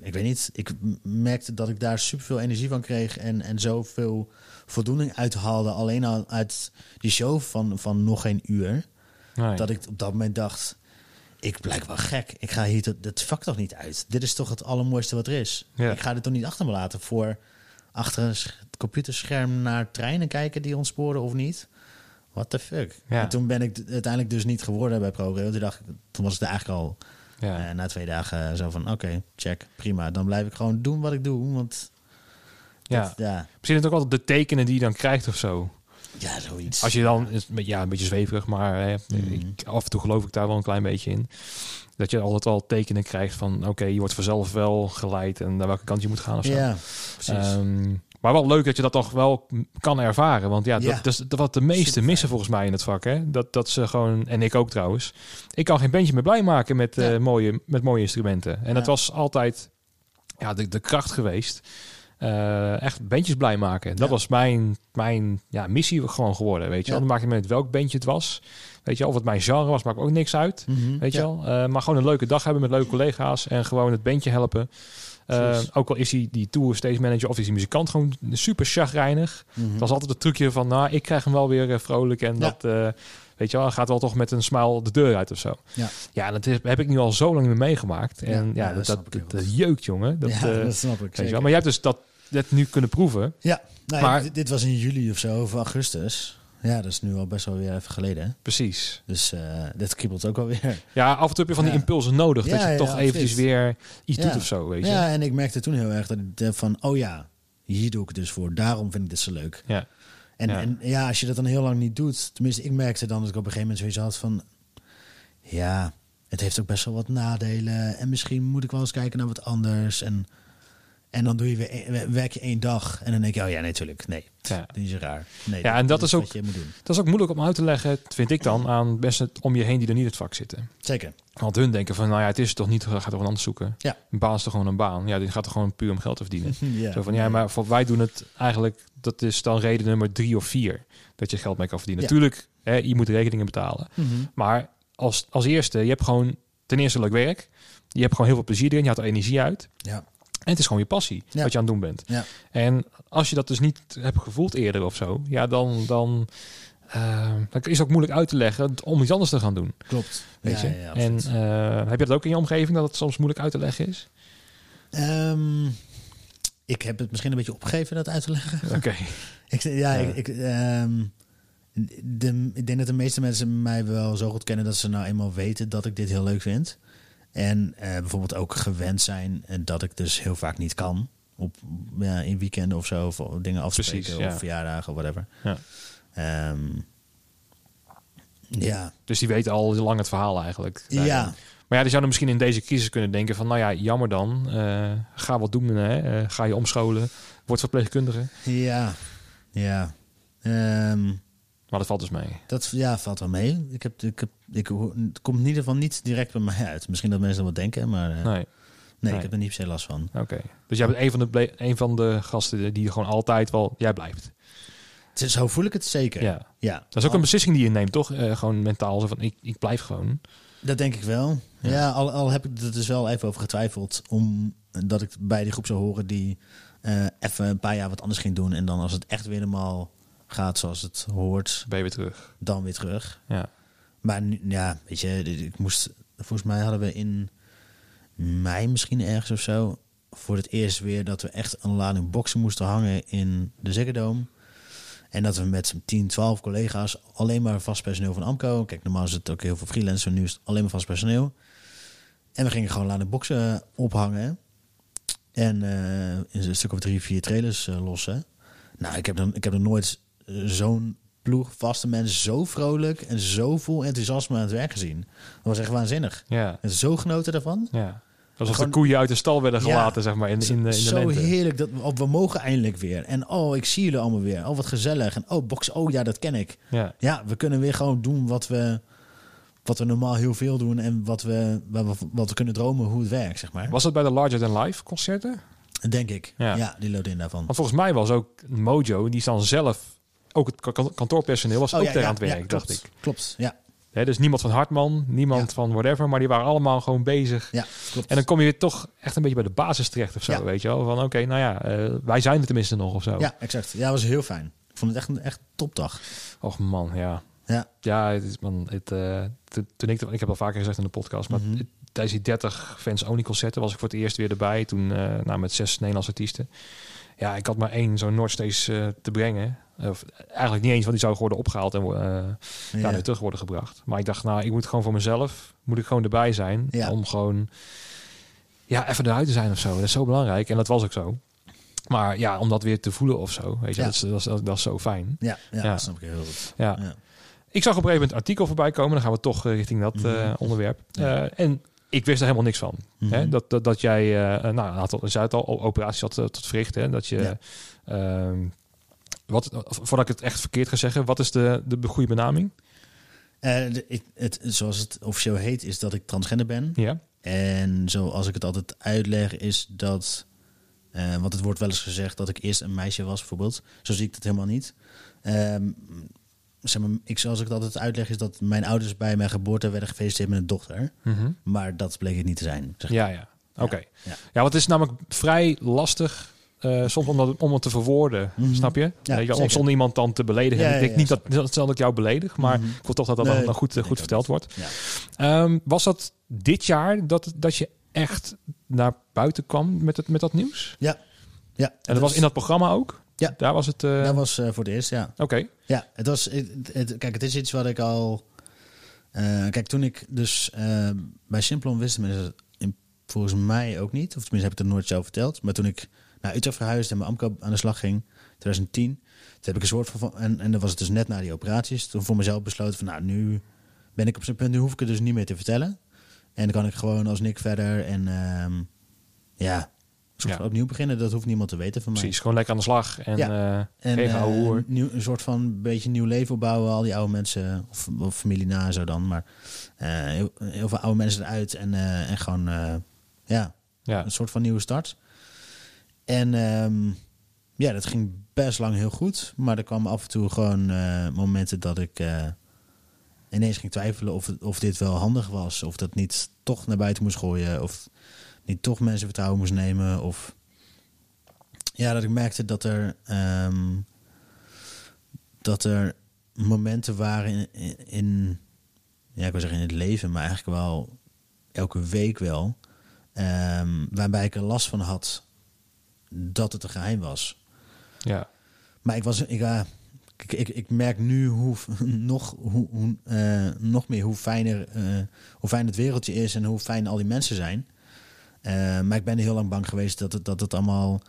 S2: ik weet niet, ik merkte dat ik daar superveel energie van kreeg en, en zoveel voldoening uithaalde. Alleen al uit die show van, van nog geen uur.
S1: Nee.
S2: Dat ik op dat moment dacht, ik blijk wel gek. Ik ga hier het vak toch niet uit. Dit is toch het allermooiste wat er is.
S1: Ja.
S2: Ik ga dit toch niet achter me laten voor achter een sch- computerscherm naar treinen kijken die ontsporen of niet. What the fuck?
S1: Ja.
S2: En toen ben ik uiteindelijk dus niet geworden bij ProRail. Toen, dacht toen was het eigenlijk al
S1: ja.
S2: eh, na twee dagen zo van... oké, check, prima. Dan blijf ik gewoon doen wat ik doe. Want
S1: ja.
S2: dat- ja,
S1: Misschien het ook altijd de tekenen die je dan krijgt of zo.
S2: ja, zoiets.
S1: Als je dan, ja, een beetje zweverig, maar hè,
S2: Mhm.
S1: ik, af en toe geloof ik daar wel een klein beetje in. Dat je altijd al tekenen krijgt van, oké, je wordt vanzelf wel geleid en naar welke kant je moet gaan of zo.
S2: Ja, precies.
S1: Ehm, maar wel leuk dat je dat toch wel kan ervaren. Want ja,
S2: Ja.
S1: dat, dat is wat de meesten
S2: Superfijn.
S1: missen volgens mij in het vak. Hè? Dat, dat ze gewoon, en ik ook trouwens, ik kan geen bandje meer blij maken met, eh, mooie, met mooie instrumenten. En dat was altijd ja, de, de kracht geweest. Eh, echt bandjes blij maken. Dat was mijn, mijn ja, missie gewoon geworden. Weet je wel? Dan maak je met welk bandje het was. Weet je wel, of het mijn genre was, maakt ook niks uit.
S2: Mhm,
S1: Weet je wel? Eh, maar gewoon een leuke dag hebben met leuke collega's en gewoon het bandje helpen. Eh,
S2: Precies.
S1: ook al is hij die tour stage manager of is die muzikant gewoon super chagrijnig.
S2: Mhm.
S1: Het was altijd het trucje van, nou, ik krijg hem wel weer eh, vrolijk en
S2: Ja.
S1: dat, eh, weet je wel, gaat wel toch met een smile de deur uit of zo.
S2: Ja.
S1: ja dat is- heb ik nu al zo lang meer meegemaakt. En ja,
S2: ja,
S1: dat,
S2: dat
S1: dat, dat, dat jeukt, jongen. Dat,
S2: ja,
S1: eh,
S2: dat snap ik
S1: weet je wel. Maar jij hebt dus dat net nu kunnen proeven.
S2: Ja, nou,
S1: Maar-
S2: dit, dit was in juli of zo, of augustus. Ja, dat is nu al best wel weer even geleden. hè.
S1: Precies.
S2: Dus eh dit kriebelt ook alweer.
S1: Ja, af en toe heb je van die
S2: Ja.
S1: impulsen nodig. dat
S2: Ja,
S1: je
S2: ja,
S1: toch eventjes weer iets doet of zo, weet je.
S2: Ja, en ik merkte toen heel erg dat ik van, oh ja, hier doe ik het dus voor. Daarom vind ik dit zo leuk.
S1: Ja.
S2: En
S1: Ja.
S2: ja. en ja, als je dat dan heel lang niet doet, tenminste, ik merkte dan dat ik op een gegeven moment zoiets had van, ja, het heeft ook best wel wat nadelen. En misschien moet ik wel eens kijken naar wat anders. En, en dan doe je weer, werk je één dag en dan denk je, oh ja, nee, natuurlijk, nee,
S1: Ja.
S2: dat is raar. Nee,
S1: Ja, en dat is ook-. Dat is ook moeilijk om uit te leggen, vind ik dan, aan mensen om je heen die er niet in het vak zitten.
S2: Zeker.
S1: Want hun denken van, nou ja, het is toch niet, ga toch een anders zoeken.
S2: Ja.
S1: Een baan is toch gewoon een baan. Ja, die gaat er gewoon puur om geld te verdienen.
S2: ja.
S1: Zo van, ja, maar voor, wij doen het eigenlijk, dat is dan reden nummer drie of vier, dat je geld mee kan verdienen.
S2: Ja.
S1: Natuurlijk, hè, je moet rekeningen betalen.
S2: Mhm.
S1: Maar als, als eerste, je hebt gewoon ten eerste leuk werk. Je hebt gewoon heel veel plezier erin, je haalt er energie uit.
S2: Ja.
S1: En het is gewoon je passie,
S2: Ja.
S1: wat je aan het doen bent.
S2: Ja.
S1: En als je dat dus niet hebt gevoeld eerder of zo, ja, dan, dan, eh, dan is het ook moeilijk uit te leggen om iets anders te gaan doen.
S2: Klopt.
S1: Weet
S2: ja,
S1: je? en eh, heb je dat ook in je omgeving, dat het soms moeilijk uit te leggen is?
S2: Ehm, ik heb het misschien een beetje opgegeven dat uit te leggen.
S1: Oké.
S2: Ik, ja, ik, ehm, de, ik denk dat de meeste mensen mij wel zo goed kennen dat ze nou eenmaal weten dat ik dit heel leuk vind. En eh, bijvoorbeeld ook gewend zijn en dat ik dus heel vaak niet kan. Op, ja, in weekenden of zo, of dingen afspreken
S1: Precies, ja.
S2: of verjaardagen of whatever.
S1: Ja.
S2: Ehm, ja,
S1: Dus die weten al lang het verhaal eigenlijk.
S2: ja,
S1: Maar ja, die zouden misschien in deze crisis kunnen denken van, nou ja, jammer dan. eh, ga wat doen, hè. Eh, ga je omscholen. Word verpleegkundige.
S2: ja, ja. Ehm,
S1: Maar dat valt dus mee.
S2: Dat ja, valt wel mee. Ik heb, ik heb, ik, het komt in ieder geval niet direct bij mij uit. Misschien dat mensen dat wel denken, maar eh, nee,
S1: Nee, nee.
S2: ik heb er niet per se last van.
S1: oké. Dus jij bent een van, de een van de gasten die gewoon altijd wel, jij blijft.
S2: Het is- Zo voel ik het zeker.
S1: Ja.
S2: ja.
S1: Dat is ook een beslissing die je neemt, toch? Eh, gewoon mentaal, zo van, ik, ik blijf gewoon.
S2: Dat denk ik wel.
S1: Ja.
S2: Ja, al, al heb ik er dus wel even over getwijfeld. Omdat ik bij die groep zou horen die eh, even een paar jaar wat anders ging doen. En dan als het echt weer helemaal gaat zoals het hoort,
S1: Ben je weer terug.
S2: dan weer terug.
S1: Ja.
S2: Maar nu, ja, weet je, ik moest. Volgens mij hadden we in mei misschien ergens of zo. Voor het eerst weer dat we echt een lading boksen moesten hangen in de Ziggo. En dat we met 10, 12 collega's alleen maar vast personeel van Amco. Kijk, normaal is het ook heel veel freelancers, nu is het alleen maar vast personeel. En we gingen gewoon lading boksen ophangen. En eh, in een stuk of drie, vier trailers eh, lossen. Nou, ik heb, dan, ik heb er nooit eh, zo'n ploeg vaste mensen zo vrolijk en zo vol enthousiasme aan het werk gezien. Dat was echt waanzinnig.
S1: Ja.
S2: En zo genoten daarvan.
S1: ja. Alsof
S2: Gewoon-
S1: de koeien uit de stal werden
S2: Ja.
S1: gelaten, zeg maar, in, in, de- in
S2: zo
S1: lente.
S2: heerlijk. Dat, oh, we mogen eindelijk weer. En oh, ik zie jullie allemaal weer. Oh, wat gezellig. En oh, boksen. Oh ja, dat ken ik.
S1: Ja.
S2: Ja, we kunnen weer gewoon doen wat we, wat we normaal heel veel doen en wat we, wat we, wat we kunnen dromen hoe het werkt, zeg maar.
S1: Was dat bij de Larger Than Life concerten?
S2: Denk ik.
S1: Ja.
S2: Ja, die loopt in daarvan.
S1: Want volgens mij was ook Mojo, die is dan zelf, ook het ka- kantoorpersoneel was
S2: Oh,
S1: ook
S2: ja,
S1: daar
S2: ja,
S1: aan het werk,
S2: ja,
S1: dacht
S2: klopt,
S1: ik.
S2: Klopt, ja.
S1: Hè, dus niemand van Hartman, niemand van whatever, maar die waren allemaal gewoon bezig.
S2: Ja, klopt.
S1: En dan kom je weer toch echt een beetje bij de basis terecht of zo, weet je wel. Van oké, nou ja, eh, wij zijn er tenminste nog of zo.
S2: Ja, exact. Ja, was heel fijn. Ik vond het echt een echt topdag.
S1: Och man, ja.
S2: Ja.
S1: Ja, het is man, het, to- toen ik, ik heb al vaker gezegd in de podcast, maar
S2: Mhm.
S1: tijdens die 30 fans only concerten was ik voor het eerst weer erbij. Toen eh nou, met zes Nederlandse artiesten. Ja, ik had maar één zo'n Noordsteeds eh te brengen. Of eigenlijk niet eens, want die zou worden opgehaald en eh ja. Weer terug worden gebracht. Maar ik dacht, nou, ik moet gewoon voor mezelf, moet ik gewoon erbij zijn.
S2: Ja.
S1: Om gewoon, ja, even eruit te zijn of zo. Dat is zo belangrijk. En dat was ook zo. Maar ja, om dat weer te voelen of zo, weet je,
S2: Ja.
S1: dat, is, dat, is, dat is zo fijn.
S2: Ja, ja,
S1: Ja.
S2: dat snap ik heel goed.
S1: Ja. Ik zag op een gegeven moment een artikel voorbij komen. Dan gaan we toch eh, richting dat
S2: Mhm.
S1: eh, onderwerp. Eh, en ik wist er helemaal niks van.
S2: Mhm.
S1: Hè? Dat, dat, dat jij, eh, nou, een aantal, zei het al, operaties had eh, tot verrichten. Dat je,
S2: Ja.
S1: Wat, voordat ik het echt verkeerd ga zeggen, wat is de, de goede benaming?
S2: Eh, de- ik, het, zoals het officieel heet, is dat ik transgender ben.
S1: Ja.
S2: En zoals ik het altijd uitleg, is dat. eh, want het wordt wel eens gezegd dat ik eerst een meisje was, bijvoorbeeld. Zo zie ik het helemaal niet. Ehm, zeg maar, ik, zoals ik het altijd uitleg, is dat mijn ouders bij mijn geboorte werden gefeliciteerd met een dochter.
S1: Mhm.
S2: Maar dat bleek het niet te zijn. Zeg
S1: Ja, ja. Oké. Ja.
S2: ja.
S1: want het is namelijk vrij lastig eh, soms om, dat, om het te verwoorden.
S2: Mhm.
S1: Snap je?
S2: Ja,
S1: je, om zonder iemand dan te beledigen.
S2: Ja,
S1: ik denk niet dat, dat, dat ik jou beledig, maar
S2: Mhm.
S1: ik wil toch dat dat
S2: Nee,
S1: dan goed,
S2: denk
S1: goed verteld wordt. Ehm, was dat dit jaar dat, dat je echt naar buiten kwam met, het, met dat nieuws?
S2: Ja. ja.
S1: En dat was in dat programma ook?
S2: Ja.
S1: Daar was het... eh,
S2: Dat was eh, voor het eerst, ja.
S1: Oké.
S2: Ja, het was. Het, het- kijk, het is iets wat ik al. eh, kijk, toen ik dus eh, bij Simplon wist volgens mij ook niet. Of tenminste heb ik het nooit zelf verteld. Maar toen ik naar Utrecht verhuisde en mijn AMCO aan de slag ging, 2010. Toen heb ik een soort van. En, en dan was het dus net na die operaties. Toen voor mezelf besloten van nou, nu ben ik op zijn punt. Nu hoef ik het dus niet meer te vertellen. En dan kan ik gewoon als Nick verder. En ehm, ja, een soort
S1: Ja.
S2: van opnieuw beginnen. Dat hoeft niemand te weten van mij.
S1: Precies, gewoon lekker aan de slag. En,
S2: Ja.
S1: eh,
S2: En eh, nieuw, een soort van beetje nieuw leven opbouwen. Al die oude mensen, of, of familie na zo dan. Maar eh, heel, heel veel oude mensen eruit. En, en gewoon, ja,
S1: Ja.
S2: een soort van nieuwe start. En ehm, ja, dat ging best lang heel goed. Maar er kwamen af en toe gewoon eh, momenten dat ik eh, ineens ging twijfelen of, of dit wel handig was. Of dat niet toch naar buiten moest gooien. Of niet toch mensen vertrouwen moest nemen. Of ja, dat ik merkte dat er, ehm, dat er momenten waren in, in, in- ja, ik wil zeggen in het leven, maar eigenlijk wel elke week wel, ehm, waarbij ik er last van had dat het een geheim was.
S1: ja.
S2: Maar ik was, ik, eh, ik, ik, ik merk nu hoe nog, hoe, hoe, eh, nog meer hoe fijner, eh, hoe fijn het wereldje is en hoe fijn al die mensen zijn. Maar ik ben heel lang bang geweest dat het, dat het allemaal,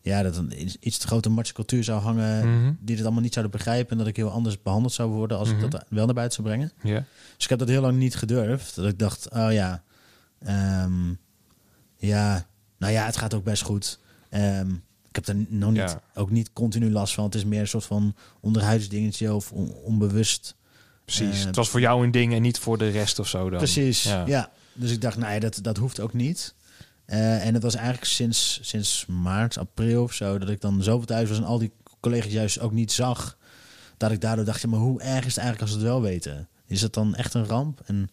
S2: ja, dat een iets- te grote macho cultuur zou hangen,
S1: Mhm.
S2: die het allemaal niet zouden begrijpen en dat ik heel anders behandeld zou worden als
S1: Mhm.
S2: ik dat wel naar buiten zou brengen.
S1: ja.
S2: Dus ik heb dat heel lang niet gedurfd. Dat ik dacht, oh ja, ehm, ja, nou ja, het gaat ook best goed. Ehm, ik heb er nog niet,
S1: Ja.
S2: ook niet continu last van. Het is meer een soort van onderhuidsdingetje of on- onbewust.
S1: Precies.
S2: Eh,
S1: het was voor jou een ding en niet voor de rest of zo dan.
S2: Precies,
S1: Ja.
S2: ja. Dus ik dacht, nee, dat, dat hoeft ook niet. Eh, en het was eigenlijk sinds, sinds maart, april of zo... dat ik dan zoveel thuis was en al die collega's juist ook niet zag... dat ik daardoor dacht, ja, maar hoe erg is het eigenlijk als ze het wel weten? Is het dan echt een ramp? En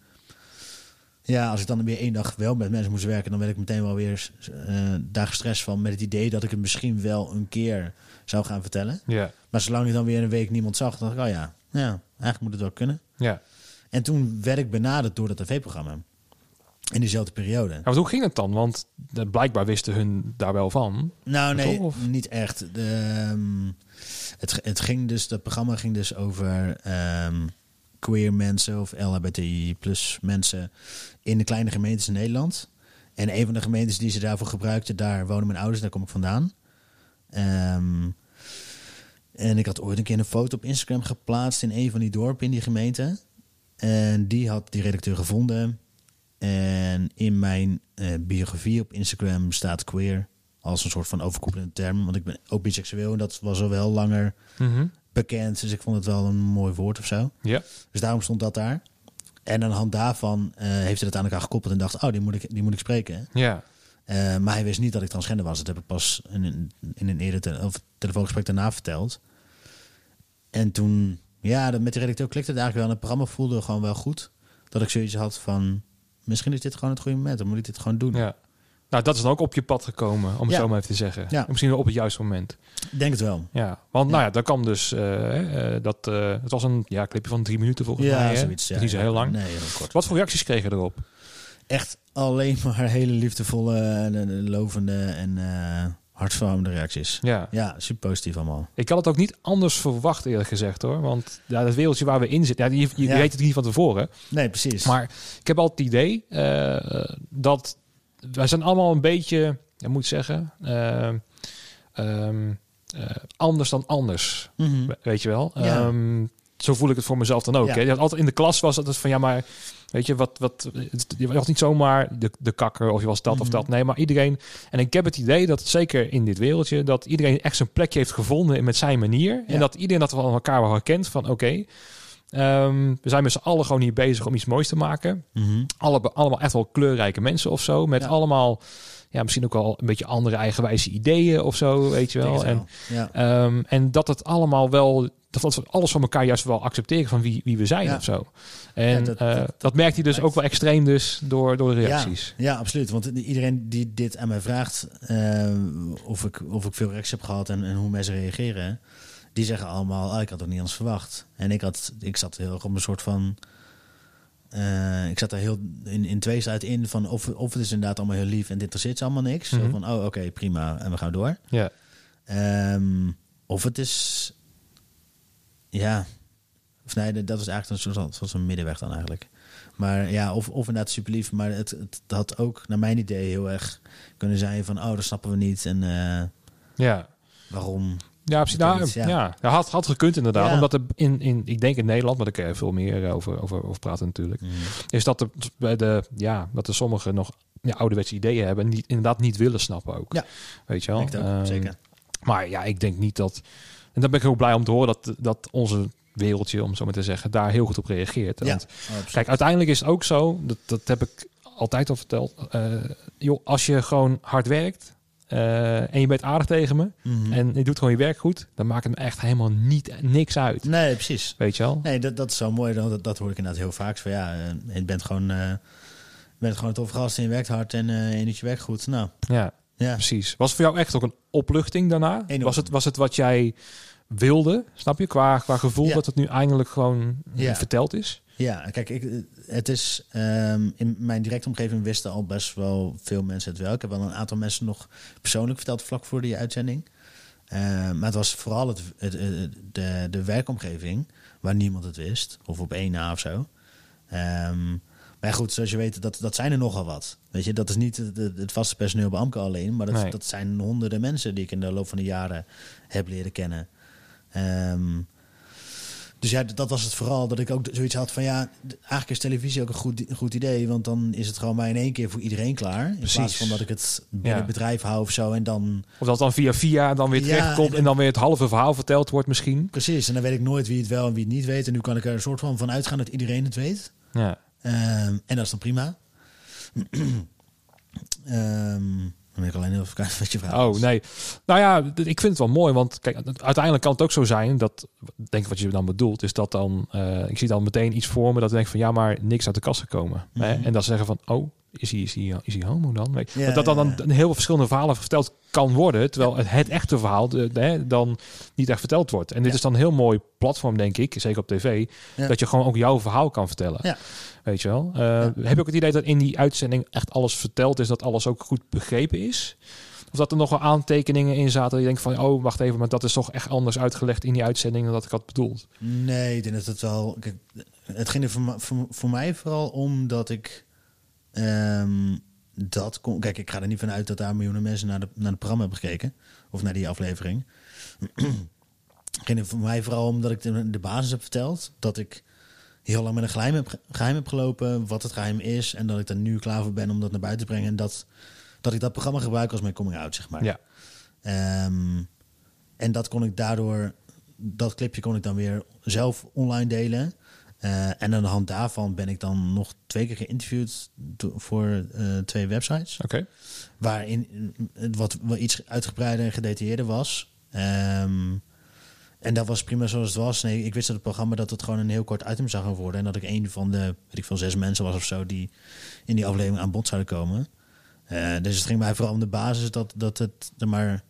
S2: ja, als ik dan weer één dag wel met mensen moest werken... dan werd ik meteen wel weer eh daar gestrest van... met het idee dat ik het misschien wel een keer zou gaan vertellen.
S1: Ja.
S2: Maar zolang ik dan weer een week niemand zag... dacht ik, oh ja, ja eigenlijk moet het wel kunnen.
S1: Ja.
S2: En toen werd ik benaderd door dat tv-programma. In dezelfde periode.
S1: Ja, want hoe ging het dan? Want eh, blijkbaar wisten hun daar wel van.
S2: Nou, nee,
S1: Toch,
S2: niet echt. De, ehm, het, het ging dus, dat programma ging dus over ehm, queer mensen of LHBTI plus mensen in de kleine gemeentes in Nederland. En een van de gemeentes die ze daarvoor gebruikten, daar wonen mijn ouders, daar kom ik vandaan. Ehm, en ik had ooit een keer een foto op Instagram geplaatst in een van die dorpen in die gemeente. En die had die redacteur gevonden. En in mijn eh, biografie op Instagram staat queer als een soort van overkoepelende term. Want ik ben ook biseksueel en dat was al wel langer bekend. Dus ik vond het wel een mooi woord of zo.
S1: Ja.
S2: Dus daarom stond dat daar. En aan de hand daarvan eh, heeft hij het aan elkaar gekoppeld en dacht, oh, die moet ik, die moet ik spreken.
S1: Ja.
S2: Eh, maar hij wist niet dat ik transgender was. Dat heb ik pas in een, in een eerder te- of telefoongesprek daarna verteld. En toen, ja, dat- met de redacteur klikte het eigenlijk wel. En het programma voelde gewoon wel goed. Dat ik zoiets had van, misschien is dit gewoon het goede moment. Dan moet ik dit gewoon doen.
S1: ja. Nou, dat is dan ook op je pad gekomen, om het
S2: Ja.
S1: zo maar even te zeggen.
S2: Ja.
S1: Misschien wel op het juiste moment.
S2: Ik denk het wel.
S1: Ja, want nou ja, dat kan dus. eh, eh, dat, eh, het was een ja, clipje van drie minuten volgens
S2: Ja,
S1: mij. hè?
S2: zoiets.
S1: Dat
S2: Ja,
S1: niet zo heel lang.
S2: Nee, heel kort.
S1: Wat voor reacties kregen je erop?
S2: Echt alleen maar hele liefdevolle, en, en lovende en eh hartverwarmende reacties.
S1: Ja.
S2: Ja, super positief allemaal.
S1: Ik had het ook niet anders verwacht, eerlijk gezegd hoor. Want ja, dat wereldje waar we in zitten, ja, je, je
S2: Ja.
S1: weet het niet van tevoren.
S2: Nee, precies.
S1: Maar ik heb altijd het idee dat wij zijn allemaal een beetje, ja, moet ik zeggen, eh, ehm, eh, anders dan anders.
S2: Mhm.
S1: We- Weet je wel?
S2: Ja.
S1: Ehm, zo voel ik het voor mezelf dan ook.
S2: Ja.
S1: Hè? Altijd in de klas was het van ja, maar weet je wat? wat je was niet zomaar de, de kakker of je was dat of
S2: Mhm.
S1: dat. Nee, maar iedereen. En ik heb het idee dat zeker in dit wereldje dat iedereen echt zijn plekje heeft gevonden met zijn manier en dat iedereen dat van elkaar wel herkent van oké. Ehm, we zijn met z'n allen gewoon hier bezig om iets moois te maken.
S2: Mhm.
S1: Alle, allemaal echt wel kleurrijke mensen of zo. Met
S2: Ja.
S1: allemaal, ja, misschien ook wel een beetje andere eigenwijze ideeën of zo, weet je wel. En
S2: ja.
S1: Ehm, en dat het allemaal wel, dat we alles van elkaar juist wel accepteren van wie, wie we zijn
S2: Ja.
S1: of zo. En
S2: Ja,
S1: dat,
S2: dat- dat-
S1: dat merkt hij dus
S2: lijkt-
S1: ook wel extreem dus door, door de reacties.
S2: Ja, ja, absoluut. Want iedereen die dit aan mij vraagt, eh, of, ik, of ik veel reacties heb gehad en, en hoe mensen reageren, die zeggen allemaal, oh, ik had het niet anders verwacht. En ik, had, ik zat heel erg op een soort van, eh, ik zat er heel in, in twee uit in van of, of het is inderdaad allemaal heel lief en dit interesseert ze allemaal niks. Zo
S1: Mhm.
S2: van, oh oké, prima, en we gaan door.
S1: Ja.
S2: Ehm, of het is, ja, of nee, dat is eigenlijk een soort van een middenweg dan eigenlijk. Maar ja, of, of inderdaad super lief, maar het, het had ook naar mijn idee heel erg kunnen zijn van, oh, dat snappen we niet en eh,
S1: Ja.
S2: waarom.
S1: Ja, precies. Nou,
S2: niet, ja.
S1: ja. ja. had, had gekund inderdaad.
S2: Ja.
S1: Omdat er in, in, ik denk in Nederland, maar daar kan je veel meer eh, over, over, over praten natuurlijk. Is dat er bij de, ja, dat er sommigen nog ja, ouderwetse ideeën hebben en niet, inderdaad niet willen snappen ook.
S2: Ja.
S1: Weet je wel?
S2: Ook,
S1: Ehm,
S2: zeker.
S1: Maar ja, ik denk niet dat. En daar ben ik heel blij om te horen dat, dat onze wereldje, om zo maar te zeggen, daar heel goed op reageert.
S2: Ja,
S1: Want
S2: absoluut.
S1: kijk, uiteindelijk is het ook zo, dat, dat heb ik altijd al verteld. eh, joh, als je gewoon hard werkt eh, en je bent aardig tegen me
S2: Mhm.
S1: en je doet gewoon je werk goed, dan maakt het me echt helemaal niet, niks uit.
S2: Nee, precies.
S1: Weet je wel?
S2: Nee, dat, dat is zo mooi. Dat, dat hoor ik inderdaad heel vaak. Van, ja, eh, je bent gewoon, je bent gewoon een toffe gast en je werkt hard en je doet je werk goed. Nou,
S1: Ja,
S2: ja.
S1: precies. Was het voor jou echt ook een opluchting daarna?
S2: Enorm.
S1: Was het, was het wat jij wilde, snap je? Qua, qua gevoel
S2: Ja.
S1: dat het nu eindelijk gewoon
S2: Ja.
S1: verteld is?
S2: Ja, kijk, ik, het is ehm, in mijn directe omgeving wisten al best wel veel mensen het wel. Ik heb wel een aantal mensen nog persoonlijk verteld vlak voor die uitzending. Eh, maar het was vooral het, het, het- de, de werkomgeving waar niemand het wist, of op één na of zo. Ehm, maar goed, zoals je weet, dat, dat zijn er nogal wat. Weet je, dat is niet het, vaste personeel bij Amco alleen, maar dat,
S1: Nee.
S2: dat zijn honderden mensen die ik in de loop van de jaren heb leren kennen. Ehm, dus ja, dat was het vooral dat ik ook zoiets had van ja, eigenlijk is televisie ook een goed, een goed idee, want dan is het gewoon maar in één keer voor iedereen klaar. In
S1: Precies.
S2: plaats van dat ik het binnen
S1: Ja.
S2: het bedrijf hou of zo en dan
S1: Of dat dan via via dan weer
S2: Ja,
S1: terecht komt
S2: en-
S1: dan weer het halve verhaal verteld wordt misschien.
S2: precies. En dan weet ik nooit wie het wel en wie het niet weet. En nu kan ik er een soort van van uitgaan dat iedereen het weet.
S1: Ja.
S2: Ehm, en dat is dan prima. Ehm, dan ben ik alleen heel even wat je vraagt.
S1: Oh nee. Nou ja, ik vind het wel mooi, want kijk, uiteindelijk kan het ook zo zijn dat, denk ik wat je dan bedoelt, is dat dan, eh, ik zie dan meteen iets voor me dat ik denk van ja, maar niks uit de kast gekomen. Hè?
S2: Mhm.
S1: En dat ze zeggen van, oh, is hij, is hij, is hij homo dan? Weet je?
S2: Ja,
S1: dat dan, een heel veel verschillende verhalen verteld kan worden, terwijl het, het echte verhaal de, dan niet echt verteld wordt. En dit
S2: Ja.
S1: is dan een heel mooi platform, denk ik, zeker op tv,
S2: Ja.
S1: dat je gewoon ook jouw verhaal kan vertellen.
S2: Ja.
S1: Weet je wel? Eh, Heb je ook het idee dat in die uitzending echt alles verteld is, dat alles ook goed begrepen is? Of dat er nog wel aantekeningen in zaten dat je denkt van, oh, wacht even, maar dat is toch echt anders uitgelegd in die uitzending dan dat ik had bedoeld.
S2: Nee, ik denk dat het wel. kijk, het ging er voor, me- voor, voor mij vooral om dat ik. Ehm, dat kon, kijk, ik ga er niet van uit dat daar miljoenen mensen naar, de, naar het programma hebben gekeken. Of naar die aflevering. het ging er voor mij vooral om dat ik de, de basis heb verteld. Dat ik heel lang met een geheim heb, geheim heb gelopen. Wat het geheim is. En dat ik er nu klaar voor ben om dat naar buiten te brengen. En dat, dat ik dat programma gebruik als mijn coming out, zeg maar.
S1: Ja.
S2: Ehm, en dat kon ik daardoor, dat clipje kon ik dan weer zelf online delen. Eh, en aan de hand daarvan ben ik dan nog twee keer geïnterviewd voor eh, twee websites.
S1: Oké.
S2: Waarin eh, het wat, wat iets uitgebreider en gedetailleerder was. Ehm, en dat was prima zoals het was. Nee, ik wist dat het programma dat het gewoon een heel kort item zou gaan worden. En dat ik een van de, weet ik veel, zes mensen was of zo die in die aflevering aan bod zouden komen. Dus het ging mij vooral om de basis dat, dat het er maar,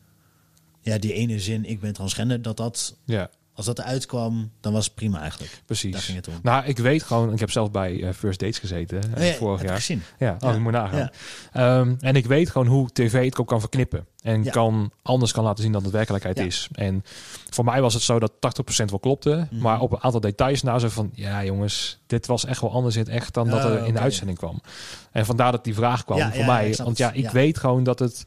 S2: ja, die ene zin, ik ben transgender, dat dat,
S1: Ja,
S2: als dat eruit kwam, dan was het prima eigenlijk.
S1: precies.
S2: Daar ging het om.
S1: Nou, ik weet gewoon, ik heb zelf bij eh, First Dates gezeten eh,
S2: Oh ja,
S1: vorig jaar.
S2: gezien.
S1: Ja, oh,
S2: Ja.
S1: moet nagaan.
S2: Ja.
S1: Ehm, en ik weet gewoon hoe tv het ook kan verknippen. En
S2: Ja.
S1: kan anders kan laten zien dan het werkelijkheid is. En voor mij was het zo dat 80% wel klopte.
S2: Mhm.
S1: Maar op een aantal details na zo van... Ja jongens, dit was echt wel anders in het echt dan dat
S2: Oh,
S1: er in de uitzending kwam. En vandaar dat die vraag kwam voor mij. Want ja, ik weet gewoon dat het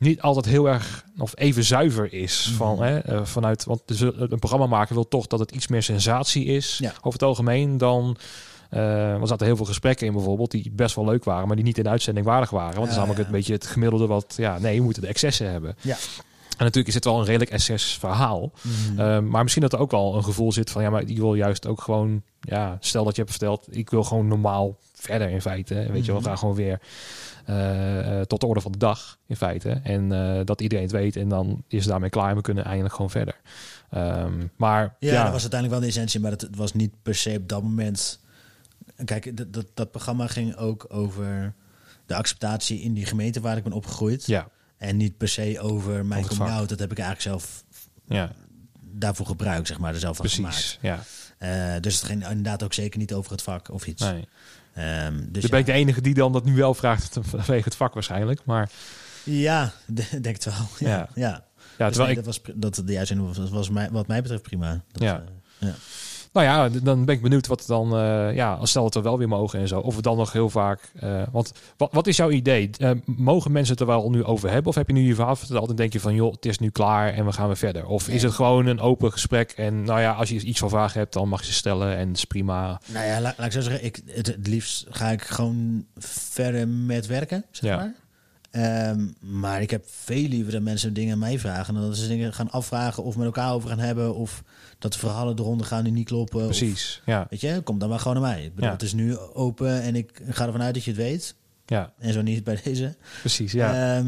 S1: niet altijd heel erg of even zuiver is
S2: Mhm.
S1: van hè, eh, vanuit want een programma maken wil toch dat het iets meer sensatie is
S2: Ja.
S1: over het algemeen dan eh er zaten heel veel gesprekken in bijvoorbeeld die best wel leuk waren, maar die niet in de uitzending waardig waren. Want het is namelijk
S2: ja.
S1: een beetje het gemiddelde wat, ja, nee, je moet de excessen hebben.
S2: Ja.
S1: En natuurlijk is het wel een redelijk excess verhaal.
S2: Mhm.
S1: Eh, maar misschien dat er ook wel een gevoel zit van, ja, maar ik wil juist ook gewoon, ja, stel dat je hebt verteld, ik wil gewoon normaal verder in feite. Weet je wel,
S2: Mhm.
S1: we gaan gewoon weer eh, eh, tot de orde van de dag in feite. En eh, dat iedereen het weet en dan is het daarmee klaar en we kunnen eindelijk gewoon verder. Ehm, maar
S2: Ja,
S1: ja,
S2: dat was uiteindelijk wel de essentie, maar het, het was niet per se op dat moment. Kijk, dat, dat, dat programma ging ook over de acceptatie in die gemeente waar ik ben opgegroeid.
S1: ja,
S2: En niet per se over mijn coming out. Dat heb ik eigenlijk zelf
S1: ja,
S2: daarvoor gebruikt, zeg maar, er zelf van gemaakt.
S1: precies. Ja,
S2: Eh, dus het ging inderdaad ook zeker niet over het vak of iets.
S1: nee.
S2: Ehm, dus
S1: ben
S2: ja,
S1: ik de enige die dan dat nu wel vraagt vanwege het vak waarschijnlijk. Maar
S2: ja, denk het wel. Ja,
S1: Ja.
S2: ja.
S1: ja,
S2: Dus
S1: terwijl
S2: nee,
S1: ik,
S2: dat was dat de uitzending was, was mij, wat mij betreft prima. Dat,
S1: Ja.
S2: eh, ja.
S1: Nou ja, dan ben ik benieuwd wat dan, eh, ja, als stel dat we wel weer mogen en zo. Of we dan nog heel vaak, eh, want wat, wat is jouw idee? Eh, mogen mensen het er wel nu over hebben? Of heb je nu je verhaal verteld en denk je van, joh, het is nu klaar en we gaan weer verder? Of is het gewoon een open gesprek en nou ja, als je iets van vragen hebt, dan mag je ze stellen en het is prima.
S2: Nou ja, laat, laat ik zo zeggen. Ik, het, het liefst ga ik gewoon verder met werken, zeg
S1: Ja.
S2: maar. Ehm, maar ik heb veel liever dat mensen dingen aan mij vragen. Dan dat ze dingen gaan afvragen of met elkaar over gaan hebben. Of dat de verhalen eronder gaan die niet kloppen. Of,
S1: Precies, ja,
S2: weet je, kom dan maar gewoon naar mij. Ik bedoel,
S1: Ja.
S2: Het is nu open en ik ga ervan uit dat je het weet.
S1: ja,
S2: En zo niet bij deze.
S1: precies, ja.
S2: Ja,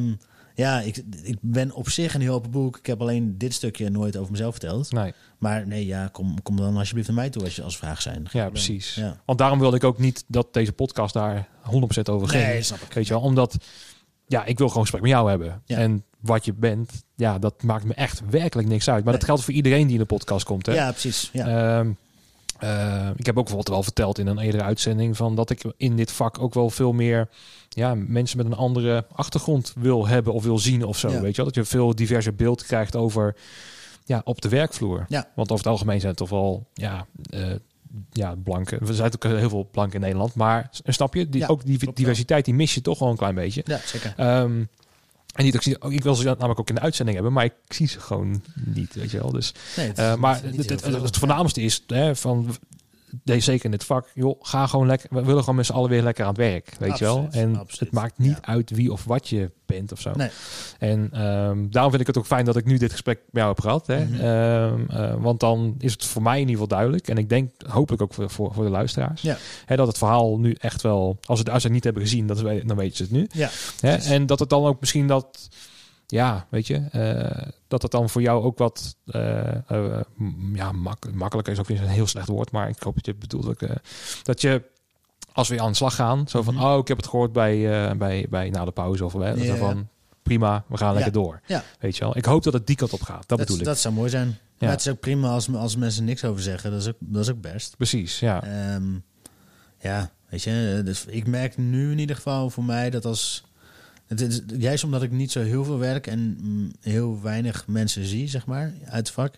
S2: ja ik, ik ben op zich een heel open boek. Ik heb alleen dit stukje nooit over mezelf verteld.
S1: nee.
S2: Maar nee, ja, kom, kom dan alsjeblieft naar mij toe als je als vraag zijn.
S1: Ja, precies.
S2: Ja.
S1: Want daarom wilde ik ook niet dat deze podcast daar 100% over ging.
S2: Nee, snap ik.
S1: Weet je wel, omdat ja, ik wil gewoon gesprek met jou hebben.
S2: Ja.
S1: En wat je bent, ja, dat maakt me echt werkelijk niks uit. Maar dat geldt voor iedereen die in de podcast komt. Hè?
S2: Ja, precies. Ja.
S1: Ehm, eh, ik heb ook bijvoorbeeld wel verteld in een eerdere uitzending van dat ik in dit vak ook wel veel meer ja, mensen met een andere achtergrond wil hebben of wil zien of zo.
S2: Ja.
S1: Weet je wel? Dat je veel diverser beeld krijgt over ja, op de werkvloer.
S2: Ja.
S1: Want over het algemeen zijn het toch wel ja, eh, ja, blanken. We zijn ook heel veel blanken in Nederland, maar snap je? Die,
S2: Ja,
S1: ook die
S2: klopt
S1: diversiteit die mis je toch wel een klein beetje.
S2: ja, zeker.
S1: Ehm, en niet, ik, zie- ik wil ze namelijk ook in de uitzending hebben, maar ik zie ze gewoon niet, weet je wel. Dus
S2: Nee, het,
S1: eh, maar het, het, het voornaamste is hè, van deze zeker in dit vak, joh, ga gewoon lekker. We willen gewoon met z'n allen weer lekker aan het werk, weet je wel. En
S2: absoluut,
S1: het maakt niet
S2: ja.
S1: uit wie of wat je bent of zo.
S2: Nee.
S1: En ehm, daarom vind ik het ook fijn dat ik nu dit gesprek met jou heb gehad. Hè?
S2: Mhm.
S1: Ehm, eh, want dan is het voor mij in ieder geval duidelijk. En ik denk hopelijk ook voor, voor, voor de luisteraars.
S2: Ja.
S1: Hè, dat het verhaal nu echt wel, als ze het uitzending niet hebben gezien, dat we, dan weten ze het nu.
S2: Ja,
S1: Hè? En dat het dan ook misschien dat, ja, weet je, eh, dat het dan voor jou ook wat, m- ja, mak makkelijker is ook weer een heel slecht woord, maar ik hoop dat je bedoelt. ook, dat je, als we aan de slag gaan, zo van,
S2: Mhm.
S1: oh, ik heb het gehoord bij, bij, bij na de pauze of
S2: Ja,
S1: zo van, prima, we gaan
S2: Ja.
S1: lekker door.
S2: Ja.
S1: Weet je wel. Ik hoop dat het die kant op gaat. Dat,
S2: dat,
S1: bedoel ik.
S2: dat zou mooi zijn.
S1: Ja.
S2: Maar het is ook prima als, als mensen niks over zeggen. Dat is ook, dat is ook best.
S1: Precies, ja.
S2: Ehm, ja, weet je. Dus ik merk nu in ieder geval voor mij dat als... Het is, juist omdat ik niet zo heel veel werk en mm, heel weinig mensen zie, zeg maar, uit het vak...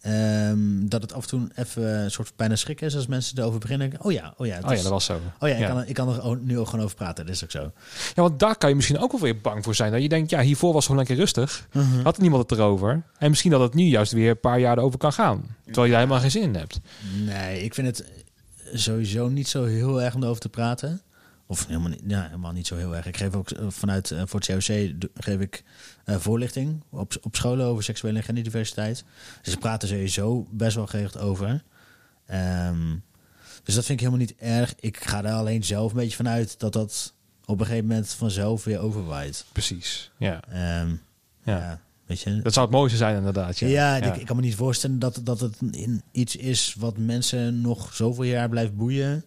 S2: ehm, dat het af en toe even een soort bijna schrik is als mensen erover beginnen. Oh ja, oh ja.
S1: Oh ja,
S2: is-
S1: dat was zo.
S2: Oh ja, ik. Kan, er- ik kan er nu ook gewoon over praten. Dat is ook zo.
S1: Ja, want daar kan je misschien ook wel weer bang voor zijn. Dat je denkt, ja, hiervoor was het gewoon lekker rustig.
S2: Mhm.
S1: Had niemand het erover. En misschien dat het nu juist weer een paar jaar erover kan gaan. Terwijl je daar helemaal geen zin in hebt.
S2: Nee, ik vind het sowieso niet zo heel erg om erover te praten. Of helemaal niet, ja, helemaal niet zo heel erg. Ik geef ook eh, vanuit eh, voor het COC geef ik eh, voorlichting op, op scholen over seksuele en genderdiversiteit. Dus ze praten sowieso best wel gericht over. Ehm, Dus dat vind ik helemaal niet erg. Ik ga er alleen zelf een beetje vanuit dat dat op een gegeven moment vanzelf weer overwaait.
S1: Precies. Ja.
S2: Ehm,
S1: Ja.
S2: ja. weet je.
S1: Dat zou het mooiste zijn inderdaad. Ja,
S2: Ja, Ik, ik kan me niet voorstellen dat, dat het in iets is wat mensen nog zoveel jaar blijft boeien.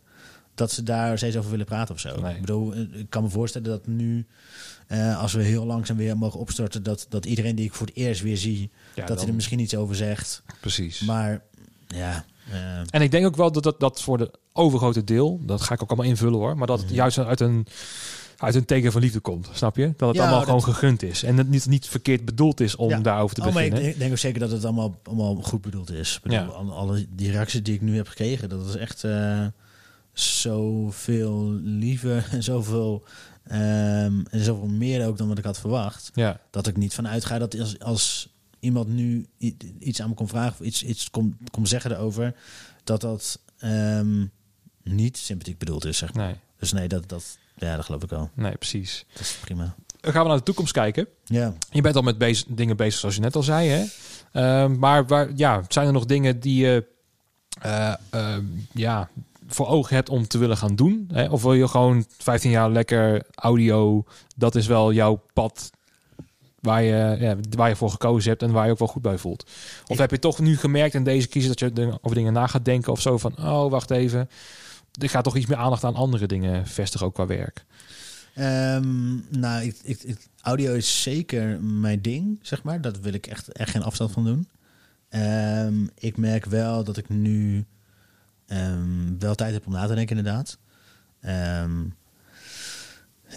S2: Dat ze daar steeds over willen praten of zo.
S1: Nee.
S2: Ik bedoel, eh, ik kan me voorstellen dat nu, eh, als we heel langzaam weer mogen opstarten, dat, dat iedereen die ik voor het eerst weer zie,
S1: Ja,
S2: dat hij er misschien iets over zegt.
S1: Precies.
S2: Maar ja, eh,
S1: En ik denk ook wel dat dat, dat voor de overgrote deel, dat ga ik ook allemaal invullen hoor, maar dat het
S2: Mhm.
S1: juist uit een, uit een teken van liefde komt. Snap je? Dat het
S2: Ja,
S1: allemaal
S2: dat-
S1: gewoon gegund is. En het niet, niet verkeerd bedoeld is om
S2: Ja.
S1: daarover te
S2: oh, maar ik
S1: beginnen.
S2: denk, ook zeker dat het allemaal, allemaal goed bedoeld is. Ik bedoel,
S1: Ja.
S2: alle, die reacties die ik nu heb gekregen, dat is echt zoveel liever en zoveel, ehm, en zoveel meer ook dan wat ik had verwacht.
S1: ja,
S2: Dat ik niet van uitga dat als, als iemand nu iets aan me komt vragen of iets, iets komt komt zeggen erover, dat dat ehm, niet sympathiek bedoeld is. Zeg maar.
S1: nee,
S2: Dus nee, dat, dat, ja, dat geloof ik wel.
S1: nee, precies.
S2: Dat is prima.
S1: Dan gaan we naar de toekomst kijken.
S2: Ja.
S1: Je bent al met bezig, dingen bezig, zoals je net al zei. Hè? Ehm, maar waar, ja, zijn er nog dingen die je eh, ja, voor ogen hebt om te willen gaan doen? Hè? Of wil je gewoon 15 jaar lekker audio? Dat is wel jouw pad waar je, ja, waar je voor gekozen hebt en waar je ook wel goed bij voelt. Of
S2: Ik-
S1: heb je toch nu gemerkt in deze kiezen dat je over dingen na gaat denken of zo van, oh wacht even, er gaat toch iets meer aandacht aan andere dingen vestigen ook qua werk.
S2: Ehm, nou, ik, ik, ik- audio is zeker mijn ding, zeg maar. Dat wil ik echt, echt geen afstand van doen. Ehm, ik merk wel dat ik nu ehm, wel tijd heb om na te denken, inderdaad. Ehm,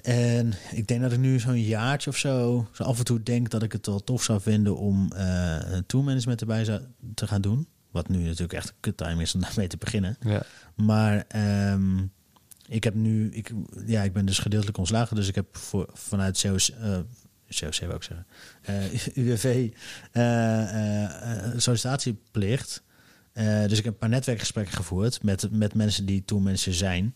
S2: en ik denk dat ik nu zo'n jaartje of zo, zo af en toe denk dat ik het wel tof zou vinden om eh toolmanagement erbij zou, te gaan doen. Wat nu natuurlijk echt kut time is om daarmee te beginnen.
S1: Ja,
S2: Maar ehm, ik heb nu, ik, ja, ik ben dus gedeeltelijk ontslagen, dus ik heb voor, vanuit COC, eh COC wil ik zeggen, UWV eh, eh, eh, sollicitatieplicht. Eh, dus ik heb een paar netwerkgesprekken gevoerd met, met mensen die toen mensen zijn.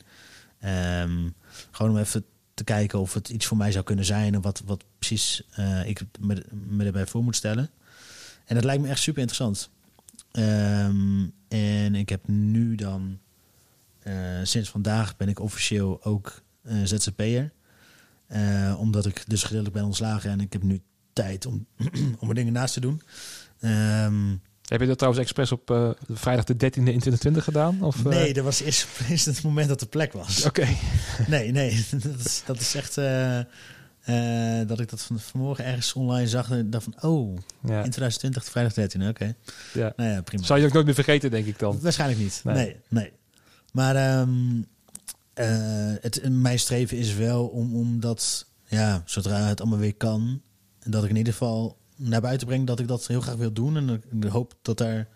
S2: Ehm, gewoon om even te kijken of het iets voor mij zou kunnen zijn en wat, wat precies eh, ik me, erbij voor moet stellen. En dat lijkt me echt super interessant. Ehm, en ik heb nu dan eh, sinds vandaag ben ik officieel ook eh, ZZP'er. Omdat ik dus gedeeltelijk ben ontslagen en ik heb nu tijd om, om er dingen naast te doen. Ehm,
S1: Heb je dat trouwens expres op eh, vrijdag de 13e in 2020 gedaan? Of, eh?
S2: nee, dat was eerst, eerst het moment dat de plek was.
S1: Oké.
S2: Nee, nee, dat is, dat is echt eh, dat ik dat van, vanmorgen ergens online zag en dacht van, oh,
S1: Ja.
S2: in 2020, vrijdag 13, oké.
S1: ja.
S2: Nou ja, prima.
S1: Zou je ook nooit meer vergeten, denk ik dan.
S2: Waarschijnlijk niet.
S1: Nee.
S2: Nee, nee. Maar eh, het, mijn streven is wel om, om dat, ja, zodra het allemaal weer kan, dat ik in ieder geval naar buiten breng dat ik dat heel graag wil doen. En ik hoop dat daar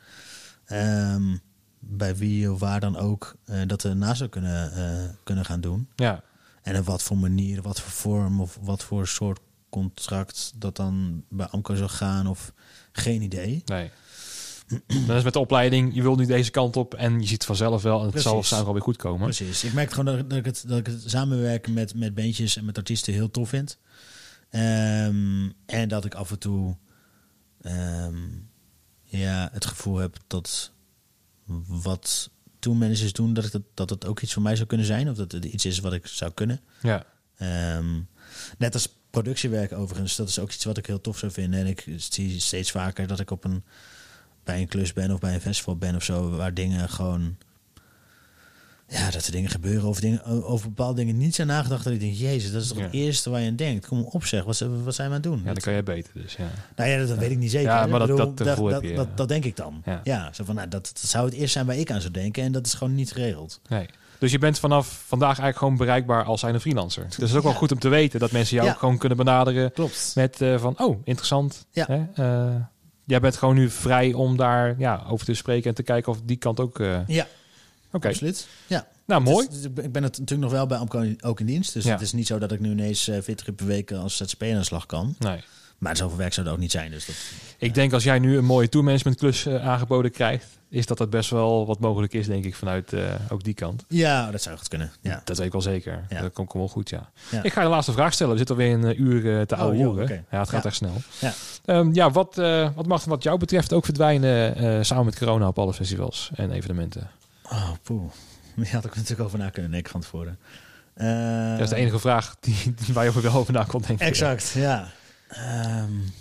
S2: ehm, bij wie of waar dan ook eh, dat er naast zou kunnen, eh, kunnen gaan doen.
S1: Ja.
S2: En op wat voor manier, wat voor vorm of wat voor soort contract dat dan bij Amco zou gaan of geen idee.
S1: Nee. Dan is met de opleiding, je wil nu deze kant op en je ziet vanzelf wel en het zal zou wel weer goed komen.
S2: Precies. Ik merk gewoon dat, ik- dat, ik het, dat ik het samenwerken met, met bandjes en met artiesten heel tof vind. Ehm, en dat ik af en toe ehm, ja, het gevoel heb dat wat tourmanagers doen, dat, ik dat, dat het ook iets voor mij zou kunnen zijn. Of dat het iets is wat ik zou kunnen.
S1: Ja.
S2: Ehm, net als productiewerk overigens, dat is ook iets wat ik heel tof zou vinden. En ik zie steeds vaker dat ik op een, bij een klus ben of bij een festival ben of zo, waar dingen gewoon. Ja, dat er dingen gebeuren of dingen, over bepaalde dingen niet zijn nagedacht. Dat ik denk, jezus, dat is toch
S1: Ja.
S2: het eerste waar je aan denkt. Kom op zeg, wat, zijn- wat zijn we aan het doen?
S1: ja, dan kan jij beter dus. Ja.
S2: Nou ja, dat, dat weet ik niet zeker.
S1: Ja, maar dat- dat
S2: dat,
S1: je,
S2: dat, dat denk ik dan.
S1: Ja.
S2: Zo van, nou, dat, dat zou het eerst zijn waar ik aan zou denken. En dat is gewoon niet geregeld.
S1: Nee. Dus je bent vanaf vandaag eigenlijk gewoon bereikbaar als zijn een freelancer. Dus het is ook wel goed om te weten dat mensen jou ook gewoon kunnen benaderen
S2: Klopt.
S1: met eh, van, oh, interessant.
S2: Ja.
S1: Hè? Eh, jij bent gewoon nu vrij om daar ja, over te spreken en te kijken of die kant ook... eh,
S2: Ja,
S1: Oké,
S2: absoluut. Ja.
S1: nou mooi.
S2: Is- ik ben- het natuurlijk nog wel bij Amco ook in dienst. Dus
S1: Ja.
S2: het is niet zo dat ik nu ineens eh, 40 uur per week als ZZP aan de slag kan.
S1: Nee.
S2: Maar zoveel werk zou er ook niet zijn. Dus dat,
S1: Ik denk als jij nu een mooie tourmanagementklus eh, aangeboden krijgt, is dat dat best wel wat mogelijk is, denk ik, vanuit eh, ook die kant.
S2: ja, dat zou goed kunnen. Ja.
S1: Dat weet ik wel zeker.
S2: Ja.
S1: Dat komt wel goed, ja.
S2: Ja.
S1: Ik ga de laatste vraag stellen. We zitten alweer een eh, uur eh, te
S2: Oh,
S1: oude
S2: oké.
S1: Ja, het gaat echt snel.
S2: Ja.
S1: Ehm, ja, wat, eh, wat mag wat jou betreft ook verdwijnen eh, samen met corona op alle festivals en evenementen?
S2: Oh, poeh. Daar had ik natuurlijk over na kunnen denken van tevoren. Uh,
S1: dat is de enige vraag die, die waar je wel over na kon denken.
S2: Exact, ja. Um,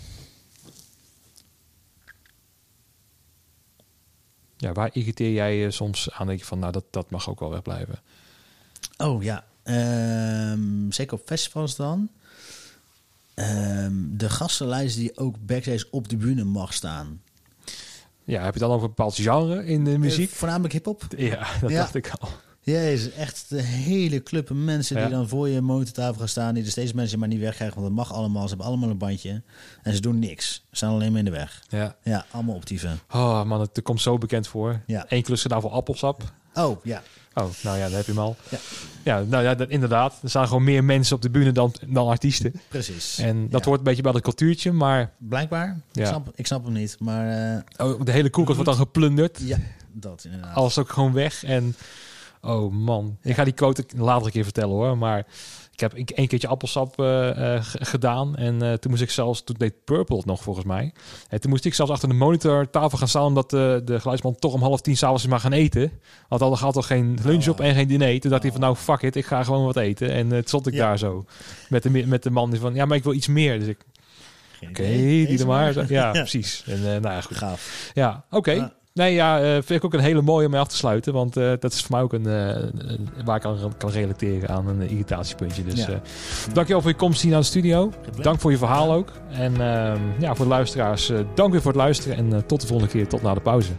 S1: ja, waar irriteer jij je soms aan? Denk je van, nou, dat, dat mag ook wel wegblijven.
S2: Oh ja, um, zeker op festivals dan. Um, de gastenlijst die ook backstage op de bühne mag staan.
S1: Ja, heb je dan over een bepaald genre in de muziek? Uh,
S2: voornamelijk hip-hop.
S1: Ja, dat
S2: ja.
S1: dacht ik al.
S2: Jezus, echt de hele club mensen die
S1: Ja.
S2: dan voor je monitortafel gaan staan, die er steeds mensen maar niet wegkrijgen, want dat mag allemaal. Ze hebben allemaal een bandje en ze doen niks. Ze staan alleen maar in de weg.
S1: Ja.
S2: Ja, allemaal optieven.
S1: Oh man, het komt zo bekend voor.
S2: Ja.
S1: Eén klus gedaan voor appelsap.
S2: Oh, ja.
S1: Oh, nou ja, daar heb je hem al.
S2: Ja.
S1: Ja, nou ja, dat, inderdaad. Er staan gewoon meer mensen op de bühne dan, dan artiesten.
S2: Precies.
S1: En dat
S2: Ja.
S1: hoort een beetje bij dat cultuurtje, maar
S2: Blijkbaar. Ik,
S1: Ja.
S2: snap, ik snap hem niet, maar eh,
S1: oh, de hele koelkast wordt dan geplunderd.
S2: ja, dat inderdaad.
S1: Alles ook gewoon weg. En oh man, ik ga die quote later een keer vertellen hoor. Maar ik heb een een keertje appelsap eh, eh, gedaan. En eh, toen moest ik zelfs, toen deed Purple het nog volgens mij. En toen moest ik zelfs achter de monitor tafel gaan staan. Omdat de, de geluidsman toch om half tien s'avonds is maar gaan eten. Want al gaat toch geen lunch op en geen diner. Toen dacht hij van nou fuck it, ik ga gewoon wat eten. En toen stond ik
S2: Ja.
S1: daar zo. Met de, met de man die van ja, maar ik wil iets meer. Dus ik, oké, die er maar. Ja,
S2: Ja.
S1: precies. En nou ja, goed.
S2: Gaaf.
S1: Ja, oké.
S2: Ja.
S1: Nee, ja, eh, vind ik ook een hele mooie om mee af te sluiten. Want eh, dat is voor mij ook een, eh, waar ik aan kan relateren aan een irritatiepuntje. Dus
S2: Ja.
S1: dankjewel voor je komst hier naar de studio. Dank voor je verhaal ook. En ehm, ja, voor de luisteraars, dank weer voor het luisteren. En tot de volgende keer, tot na de pauze.